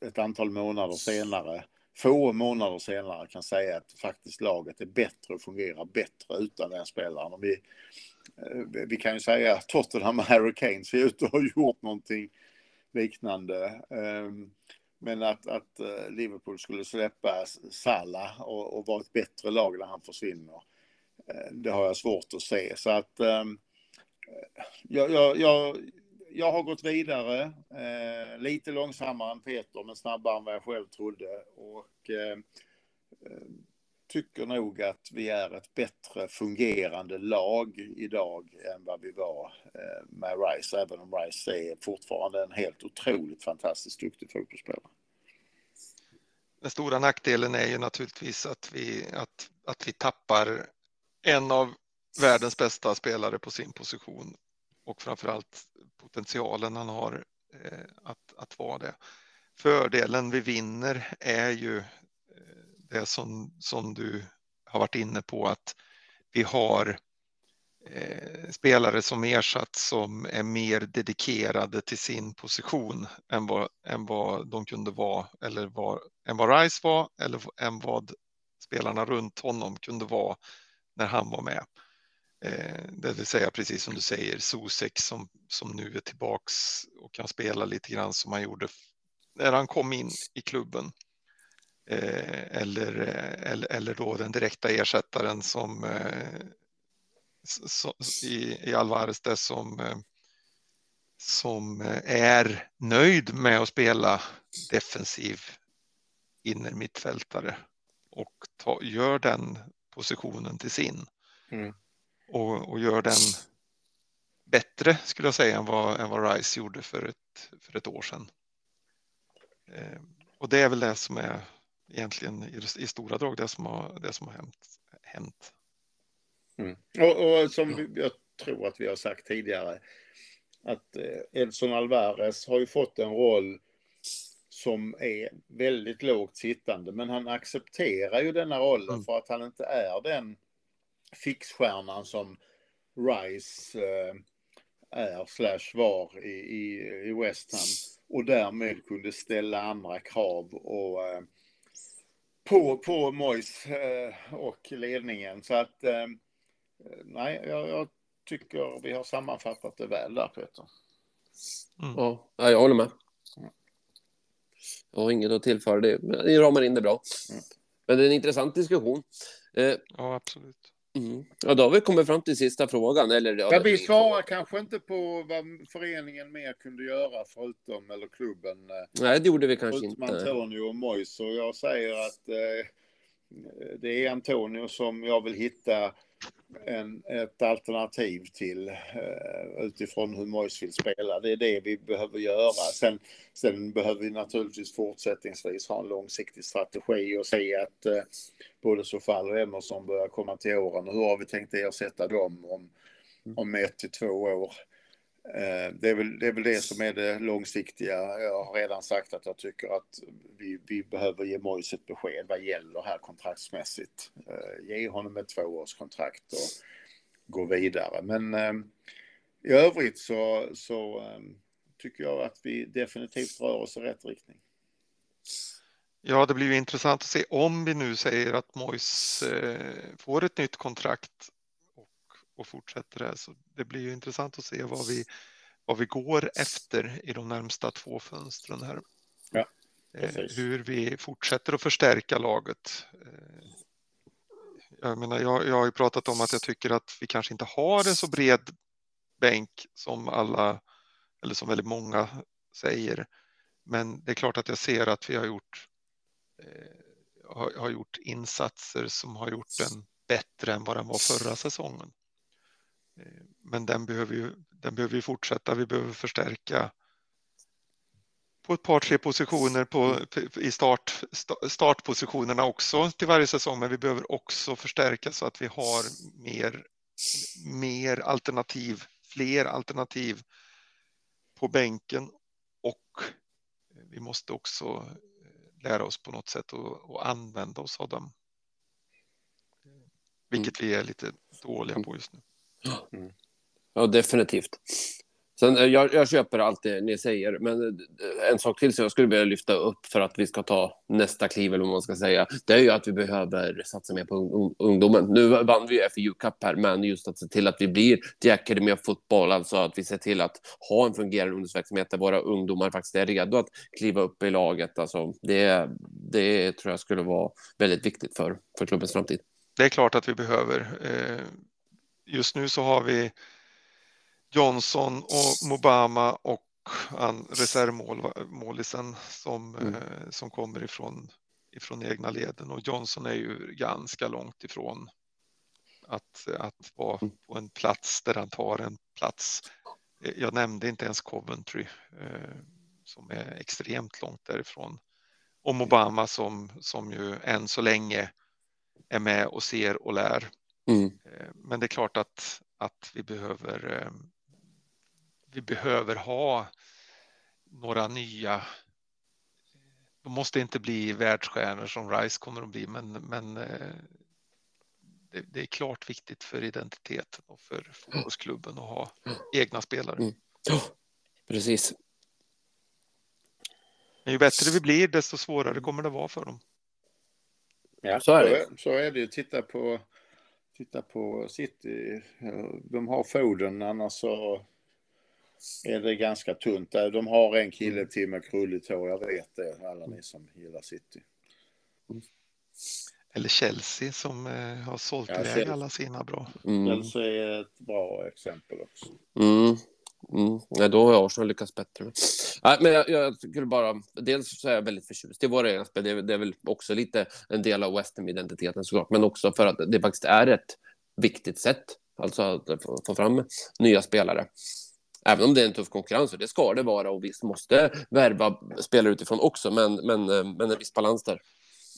ett antal månader senare, få månader senare kan säga att faktiskt laget är bättre och fungerar bättre utan den spelaren. Och vi, eh, vi kan ju säga att Tottenham med Harry Kane ser ut att ha gjort någonting liknande. Ehm, men att, att eh, Liverpool skulle släppa Salah och, och vara ett bättre lag när han försvinner, eh, det har jag svårt att se. Så att ehm, jag, jag, jag, jag har gått vidare, eh, lite långsammare än Peter, men snabbare än vad jag själv trodde. Och eh, eh, tycker nog att vi är ett bättre fungerande lag idag än vad vi var eh, med Rice, även om Rice är fortfarande en helt otroligt fantastiskt duktig fotbollsspelare. Den stora nackdelen är ju naturligtvis att vi, att, att vi tappar en av världens bästa spelare på sin position och framförallt potentialen han har eh, att, att vara det. Fördelen vi vinner är ju eh, det som, som du har varit inne på att vi har eh, spelare som ersatts som är mer dedikerade till sin position än vad, än vad de kunde vara eller vad, än vad Rice var eller än vad spelarna runt honom kunde vara när han var med. Eh, det vill säga precis som du säger, Sosek som, som nu är tillbaks och kan spela lite grann som han gjorde när han kom in i klubben. Eh, eller, eh, eller, eller då den direkta ersättaren som eh, i, i Alvarez det som, eh, som eh, är nöjd med att spela defensiv innermittfältare och ta, gör den positionen till sin. Mm. Och, och gör den bättre skulle jag säga än vad, än vad Rice gjorde för ett, för ett år sedan. Eh, och det är väl det som är egentligen i, i stora drag det som har, det som har hänt. hänt. Mm. Och, och som vi, jag tror att vi har sagt tidigare, att eh, Edson Alvarez har ju fått en roll som är väldigt lågt sittande, men han accepterar ju denna rollen Mm. för att han inte är den fixstjärnan som Rice eh, är slash var i, i, i West Ham och därmed kunde ställa andra krav och eh, på, på Moyes eh, och ledningen. Så att eh, nej, jag, jag tycker vi har sammanfattat det väl där Peter. Ja, ja, jag håller med. Jag har inget att tillföra. Det, men ni ramar in det bra. Mm. Men det är en intressant diskussion. Eh, Ja, absolut. Mm. Ja, då har vi kommit fram till sista frågan. Eller, ja, Ja, vi svarar kanske inte på vad föreningen mer kunde göra förutom, eller klubben, eh, Nej, det gjorde vi kanske inte. Antonio och Mois. Och jag säger att eh, det är Antonio som jag vill hitta en, ett alternativ till eh, utifrån hur Mois vill spela. Det är det vi behöver göra. Sen, sen behöver vi naturligtvis fortsättningsvis ha en långsiktig strategi och se att eh, både Sofall och Emerson börjar komma till åren. Och hur har vi tänkt ersätta dem om, om ett till två år? Eh, Det är, väl, det är väl det som är det långsiktiga. Jag har redan sagt att jag tycker att vi, vi behöver ge Moise ett besked vad gäller här kontraktsmässigt. Eh, Ge honom ett tvåårskontrakt och gå vidare. Men eh, i övrigt så, så tycker jag att vi definitivt rör oss i rätt riktning. Ja, det blir ju intressant att se om vi nu säger att Mois får ett nytt kontrakt och, fortsätter det. Så det blir ju intressant att se vad vi, vad vi går efter i de närmsta två fönstren här. Ja, Eh, hur vi fortsätter att förstärka laget. Eh, Jag menar, jag, jag har ju pratat om att jag tycker att vi kanske inte har en så bred bänk som alla, eller som väldigt många säger. Men det är klart att jag ser att vi har gjort, eh, har, har gjort insatser som har gjort den bättre än vad den var förra säsongen. Eh, Men den behöver ju den behöver ju fortsätta. Vi behöver förstärka på ett par, tre positioner på, i start, sta- startpositionerna också till varje säsong. Men vi behöver också förstärka så att vi har mer, mer alternativ, fler alternativ på bänken och vi måste också lära oss på något sätt att, att använda oss av dem. Vilket vi är lite dåliga på just nu. Ja, definitivt. Sen, eh, jag, jag köper allt det ni säger, men eh, en sak till som jag skulle vilja lyfta upp för att vi ska ta nästa kliv, eller vad man ska säga, det är ju att vi behöver satsa mer på ung, ungdomen. Nu vann vi ju FU Cup här, men just att se till att vi blir till Academy of Football, alltså att vi ser till att ha en fungerande ungdomsverksamhet där våra ungdomar faktiskt är redo att kliva upp i laget. Alltså, det, det tror jag skulle vara väldigt viktigt för, för klubbens framtid. Det är klart att vi behöver. Eh, Just nu så har vi Johnson och Mobama och reservmålisen som, Mm. eh, som kommer ifrån, ifrån egna leden och Johnson är ju ganska långt ifrån att, att vara Mm. på en plats där han tar en plats. Eh, Jag nämnde inte ens Coventry eh, som är extremt långt därifrån. Och Mobama som, som ju än så länge är med och ser och lär. Mm. Eh, Men det är klart att, att vi behöver eh, vi behöver ha några nya. De måste inte bli världsstjärnor som Rice kommer att bli, men, men eh, det, det är klart viktigt för identiteten och för fotbollsklubben att ha egna spelare. Mm. Ja, precis. Men ju bättre vi blir, desto svårare kommer det vara för dem. Ja, Så är det. Så är det ju. Titta på, titta på City. De har Foden, annars så är det ganska tunt. De har en kille till med krulligt hår, jag vet det, alla ni som gillar City. Eller Chelsea som eh, har sålt Ja, iväg alla sina bra. Mm. Chelsea är ett bra exempel också. Mm. Mm. Ja, då har Arsenal lyckats bättre. Nej, men jag, jag skulle bara... Dels så är jag väldigt förtjust i våra egna spel. Det, är- det är väl också lite en del av West Ham-identiteten såklart, men också för att det faktiskt är ett viktigt sätt, alltså att få, få fram nya spelare. Även om det är en tuff konkurrens, och det ska det vara, och visst måste värva spelare utifrån också, men, men, men en viss balans där.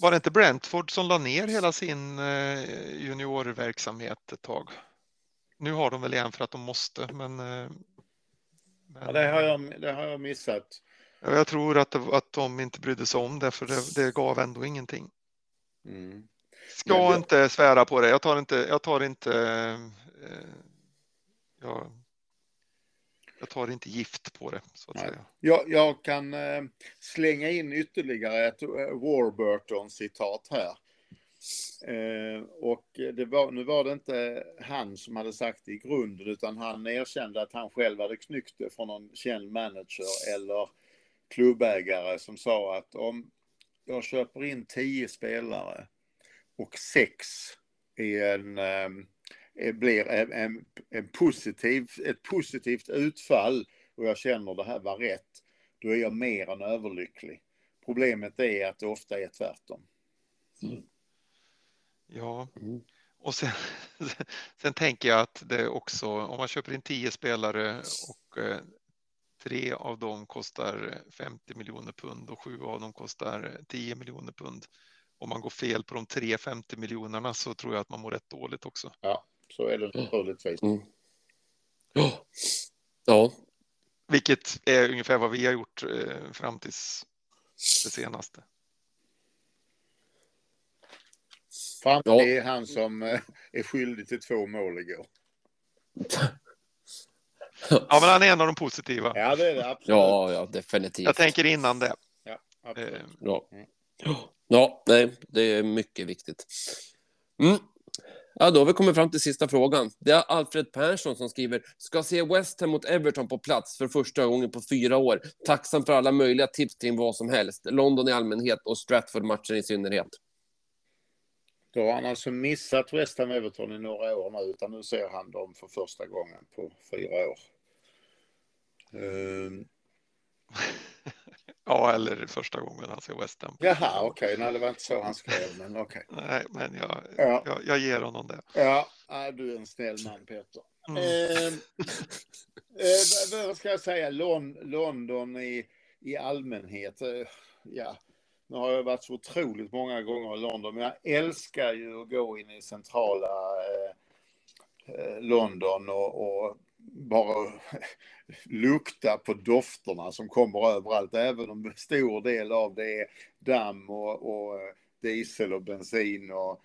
Var det inte Brentford som la ner hela sin eh, juniorverksamhet ett tag? Nu har de väl igen för att de måste, men. Eh, men Ja, det, har jag, det har jag missat. Ja, Jag tror att, att de inte brydde sig om det, för det, det gav ändå ingenting. Mm. Ska det- inte svära på det. Jag tar inte. Jag tar inte. Eh, jag, jag tar inte gift på det så att Nej. säga. Jag, jag kan eh, slänga in ytterligare ett eh, Warburton-citat här. Eh, och det var, nu var det inte han som hade sagt det i grunden, utan han erkände att han själv hade knyckt det från någon känd manager eller klubbägare som sa att om jag köper in tio spelare och sex är en, eh, blir en, en, en, positiv, ett positivt utfall och jag känner det här var rätt, då är jag mer än överlycklig. Problemet är att det ofta är tvärtom. Mm. Ja, och sen, sen tänker jag att det också, om man köper in tio spelare och eh, tre av dem kostar 50 miljoner pund och sju av dem kostar 10 miljoner pund. Om man går fel på de tre 50 miljonerna så tror jag att man mår rätt dåligt också. Ja, så är det naturligtvis. Mm. Ja. ja. Vilket är ungefär vad vi har gjort eh, fram tills det senaste. Fram ja. är han som eh, är skyldig till två mål igår. Ja, men han är en av de positiva. Ja, det är det absolut. Ja, ja, definitivt. Jag tänker innan det. Ja, absolut. Eh, ja. ja, nej, det är mycket viktigt. Mm. Ja, då har vi kommit fram till sista frågan. Det är Alfred Persson som skriver, ska se West Ham mot Everton på plats för första gången på fyra år. Tacksam för alla möjliga tips kring vad som helst. London i allmänhet och Stratford-matchen i synnerhet. Då har han alltså missat West Ham Everton i några år nu, utan nu ser han dem för första gången på fyra år. Um... ja, eller första gången han ser West Ham. Jaha, okej, okay. nej det var inte så han skrev, men okej. Okay. Nej, men jag, ja. jag, jag ger honom det. Ja, du är en snäll man Peter. Mm. Eh, eh, vad ska jag säga, Lon London i, i allmänhet, eh, ja nu har jag varit så otroligt många gånger i London, men jag älskar ju att gå in i centrala eh, eh London och, och bara lukta på dofterna som kommer överallt, även om en stor del av det är damm och, och eh, diesel och bensin och,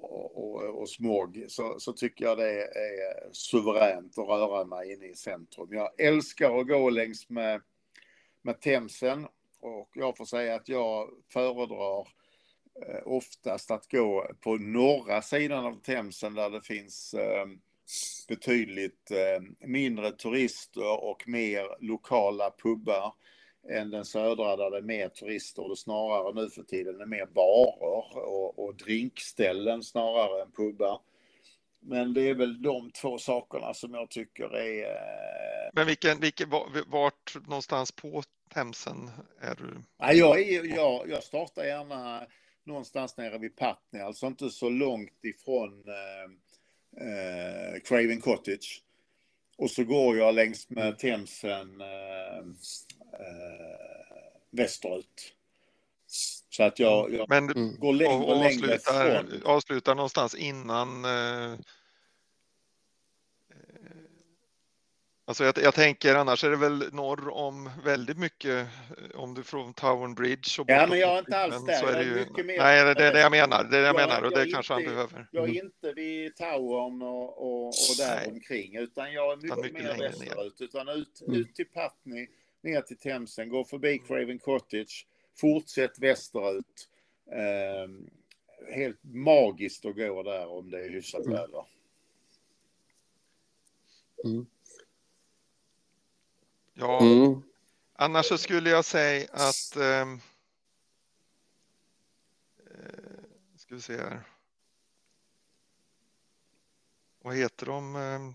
och, och, och smog, så, så tycker jag det är suveränt att röra mig inne i centrum. Jag älskar att gå längs med, med Themsen och jag får säga att jag föredrar eh, oftast att gå på norra sidan av Themsen där det finns eh, betydligt eh, mindre turister och mer lokala pubbar än den södra där det är mer turister och det snarare nu för tiden är mer barer och, och drinkställen snarare än pubbar. Men det är väl de två sakerna som jag tycker är... Men vilken, vilken, vart någonstans på Themsen är du? Ja, jag, är, jag, jag startar gärna någonstans nere vid Putney, alltså inte så långt ifrån eh, eh, Craven Cottage. Och så går jag längs med Themsen eh, eh, västerut. Så att jag, jag Men, går längre och, och längre avslutar, ifrån. avslutar någonstans innan eh, Alltså jag, jag, tänker annars är det väl norr om väldigt mycket om du från Tower Bridge. Och ja, men jag är inte alls där. Så är det ju, mer, nej, det är det jag menar. Det är det jag, jag menar och det kanske inte, han behöver. Jag är mm. inte vid Towern och, och, och där omkring utan jag är mycket, mycket mer västerut. Utan ut, mm. ut till Putney, ner till Themsen, gå förbi Craven Cottage, fortsätt västerut. Eh, helt magiskt att gå där om det är hyfsat mm. väder. Mm. Ja, mm. annars så skulle jag säga att. Ehm, eh, ska vi se här. Vad heter de? Eh,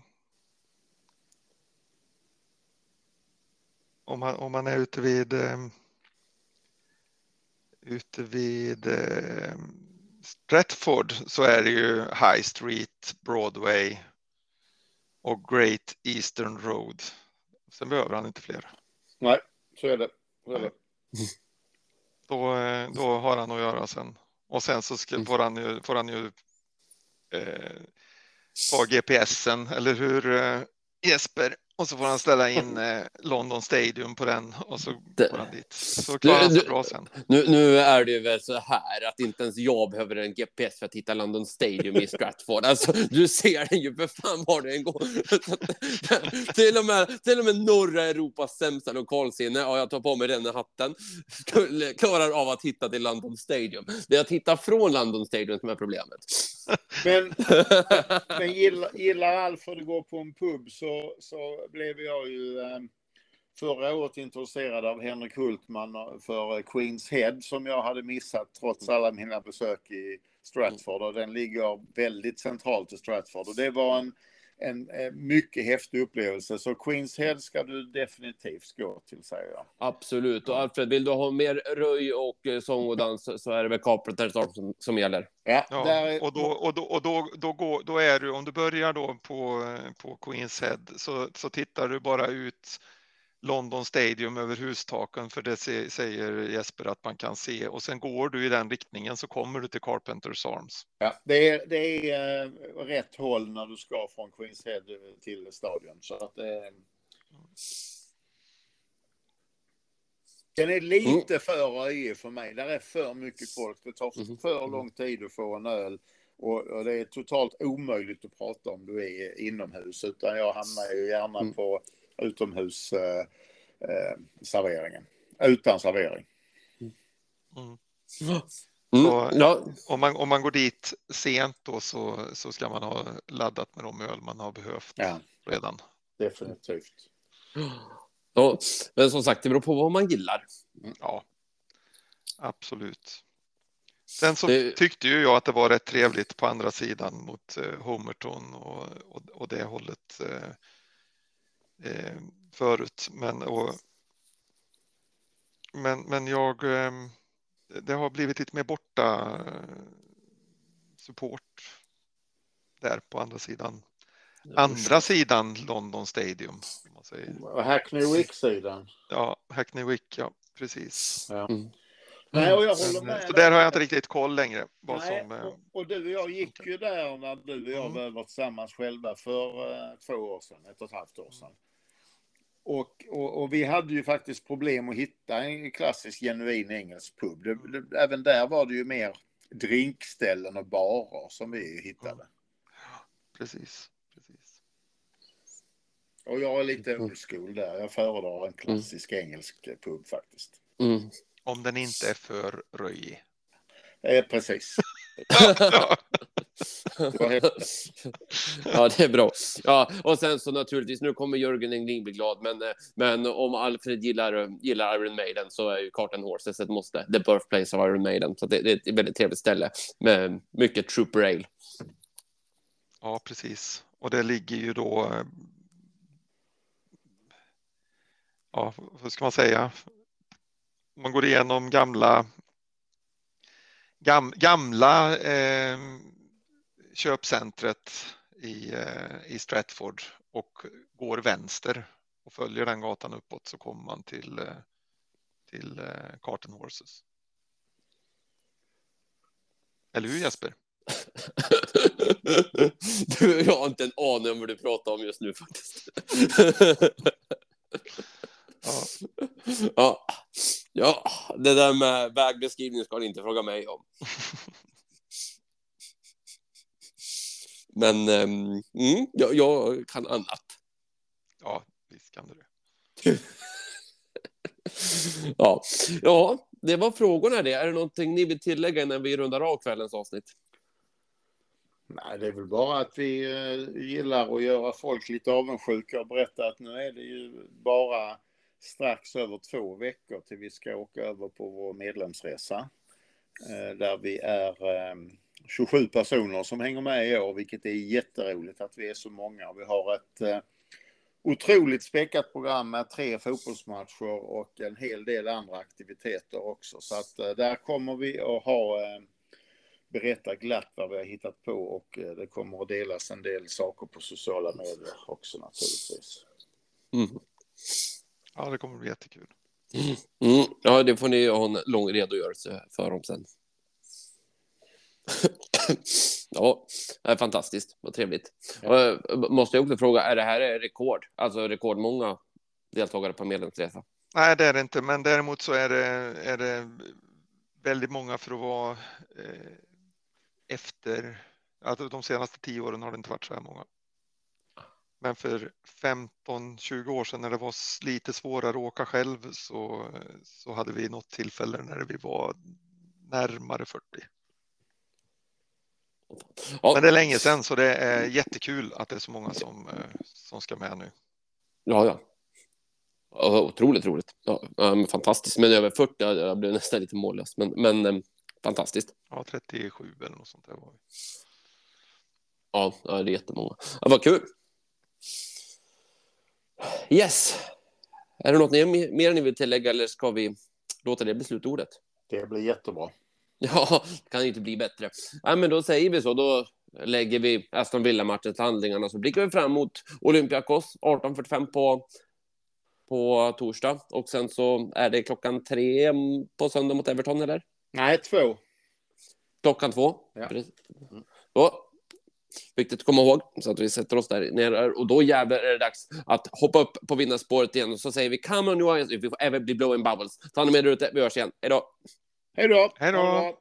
om man, om man är ute vid. Eh, ute vid eh, Stratford så är det ju High Street, Broadway och Great Eastern Road. Sen behöver han inte fler. Nej, så är det. Så är det. Då, eh, då har han att göra sen. Och sen så ska, får han ju, får han ju eh, ta GPSen, eller hur eh, Jesper? Och så får han ställa in eh, London Stadium på den och så det, går han dit. Så klarar han sig bra sen. Nu, nu är det ju väl så här att inte ens jag behöver en GPS för att hitta London Stadium i Stratford. Alltså, du ser den ju för fan var det än går. till, och med, till och med norra Europas sämsta lokalsinne, ja, jag tar på mig den hatten, klarar av att hitta till London Stadium. Det är att hitta från London Stadium som är problemet. Men, men gillar, gillar Alfred att gå på en pub så, så blev jag ju eh, förra året intresserad av Henrik Hultman för Queens Head som jag hade missat trots alla mina besök i Stratford. Och den ligger väldigt centralt i Stratford. Och det var en, en, en mycket häftig upplevelse. Så Queens Head ska du definitivt gå till säger jag. Absolut. Och Alfred, vill du ha mer röj och eh, sång och dans så är det väl Carpenters Arm som, som gäller. Ja, Ja, där är, och, då, och, då, och då, då, går, då är du, om du börjar då på, på Queens Head så, så tittar du bara ut London Stadium över hustaken för det säger Jesper att man kan se och sen går du i den riktningen så kommer du till Carpenters Arms. ja, det är, det är eh, rätt håll när du ska från Queens Head till stadion. Så att, eh, den är lite för röjig för mig. Där är för mycket folk. Det tar Mhm. för lång tid att få en öl. Och, och det är totalt omöjligt att prata om du är inomhus. Utan jag hamnar ju gärna Mm. på utomhus eh, eh, serveringen. Utan servering. Mm. Mm. Så- Ja, Om, man, om man går dit sent då så, så ska man ha laddat med de öl man har behövt Ja, redan. definitivt. ja, men som sagt, det beror på vad man gillar. Ja, absolut. Sen så Det- tyckte ju jag att det var rätt trevligt på andra sidan mot eh, Homerton och, och, och det hållet eh, eh, förut. Men, och, men, men jag, eh, det har blivit lite mer borta eh, support där på andra sidan. Andra sidan London Stadium. Om man säger. Och Hackney Wick-sidan. Ja, Hackney Wick, ja precis. Ja. Mm. Nej, och jag håller med. så där har jag inte riktigt koll längre. Vad Nej, som, eh, och, och du och jag gick ju där när du och jag Mm. var tillsammans själva för eh, två år sedan, ett och ett halvt år sedan. Och, och, och vi hade ju faktiskt problem att hitta en klassisk genuin engelsk pub. Det, det, även där var det ju mer drinkställen och barer som vi hittade. precis, precis. Och jag är lite old school där. Jag föredrar en klassisk engelsk pub faktiskt. Mm. Om den inte är för röjig. Eh, precis. Ja, Det är bra. Ja, och sen så naturligtvis, nu kommer Jörgen Englin bli glad, men, eh, men om Alfred gillar, eh, gillar Iron Maiden så är ju Carton Horses ett måste. The birthplace of Iron Maiden. Så det, det är ett väldigt trevligt ställe med mycket Trooper Ale. ja, precis. Och det ligger ju då. Eh, ja, vad ska man säga? Man går igenom gamla. Gam, gamla eh, köpcentret i, eh, i Stratford och går vänster och följer den gatan uppåt så kommer man till eh, till eh, Carton Horses. Eller hur Jesper? Du, jag har inte en aning om vad du pratar om just nu faktiskt. Ja, Ja, ja, det där med vägbeskrivning ska ni inte fråga mig om. Men ehm, mm, jag, jag kan annat. ja visst kan du det. Ja. ja, det var frågorna det. Är det någonting ni vill tillägga innan vi rundar av kvällens avsnitt? Nej, det är väl bara att vi eh, gillar att göra folk lite avundsjuka och berätta att nu är det ju bara strax över två veckor till vi ska åka över på vår medlemsresa. Eh, där vi är eh, 27 personer som hänger med i år, vilket är jätteroligt att vi är så många. Vi har ett eh, otroligt späckat program med tre fotbollsmatcher och en hel del andra aktiviteter också. Så att eh, där kommer vi att ha eh, berätta glatt vad vi har hittat på och eh, det kommer att delas en del saker på sociala medier också naturligtvis. Mm. Ja, det kommer bli jättekul. Mm. Ja, det får ni ha en lång redogörelse för om sen. ja, det är fantastiskt. Vad trevligt. Ja. Eh, Måste jag också fråga, är det här rekord? Alltså rekordmånga deltagare på medlemsresa? Nej, det är det inte, men däremot så är det, är det väldigt många för att vara eh, efter. Alltså de senaste tio åren har det inte varit så här många. Men för 15-20 år sedan när det var lite svårare att åka själv så, så hade vi något tillfälle när vi var närmare 40. Ja, Men det är länge sedan så det är jättekul att det är så många som, eh, som ska med nu. ja. ja. Ja, Otroligt roligt. Ja, men fantastiskt. Men över 40, ja, jag blev nästan lite mållös. Men, men, eh, fantastiskt. Ja, 37 eller något sånt där var vi. Ja, ja det är jättemånga. Ja, vad kul. Yes. Är det något ni, mer ni vill tillägga eller ska vi låta det bli slutordet? Det blir jättebra. Ja, det kan ju inte bli bättre. Ja, men då säger vi så. Då lägger vi Aston Villa-matchen till handlingarna så blickar vi fram mot Olympiakos 18.45 på, på torsdag. Och sen så är det klockan tre på söndag mot Everton, eller? Nej, två. Klockan två. Ja. Precis. Då, viktigt att komma ihåg, så att vi sätter oss där nere. Och då jävlar är det dags att hoppa upp på vinnarspåret igen. Och så säger vi come on, you if you ever be blowing bubbles. Ta hand om er ute. Vi hörs igen. Hej då! Hej då! Hej då!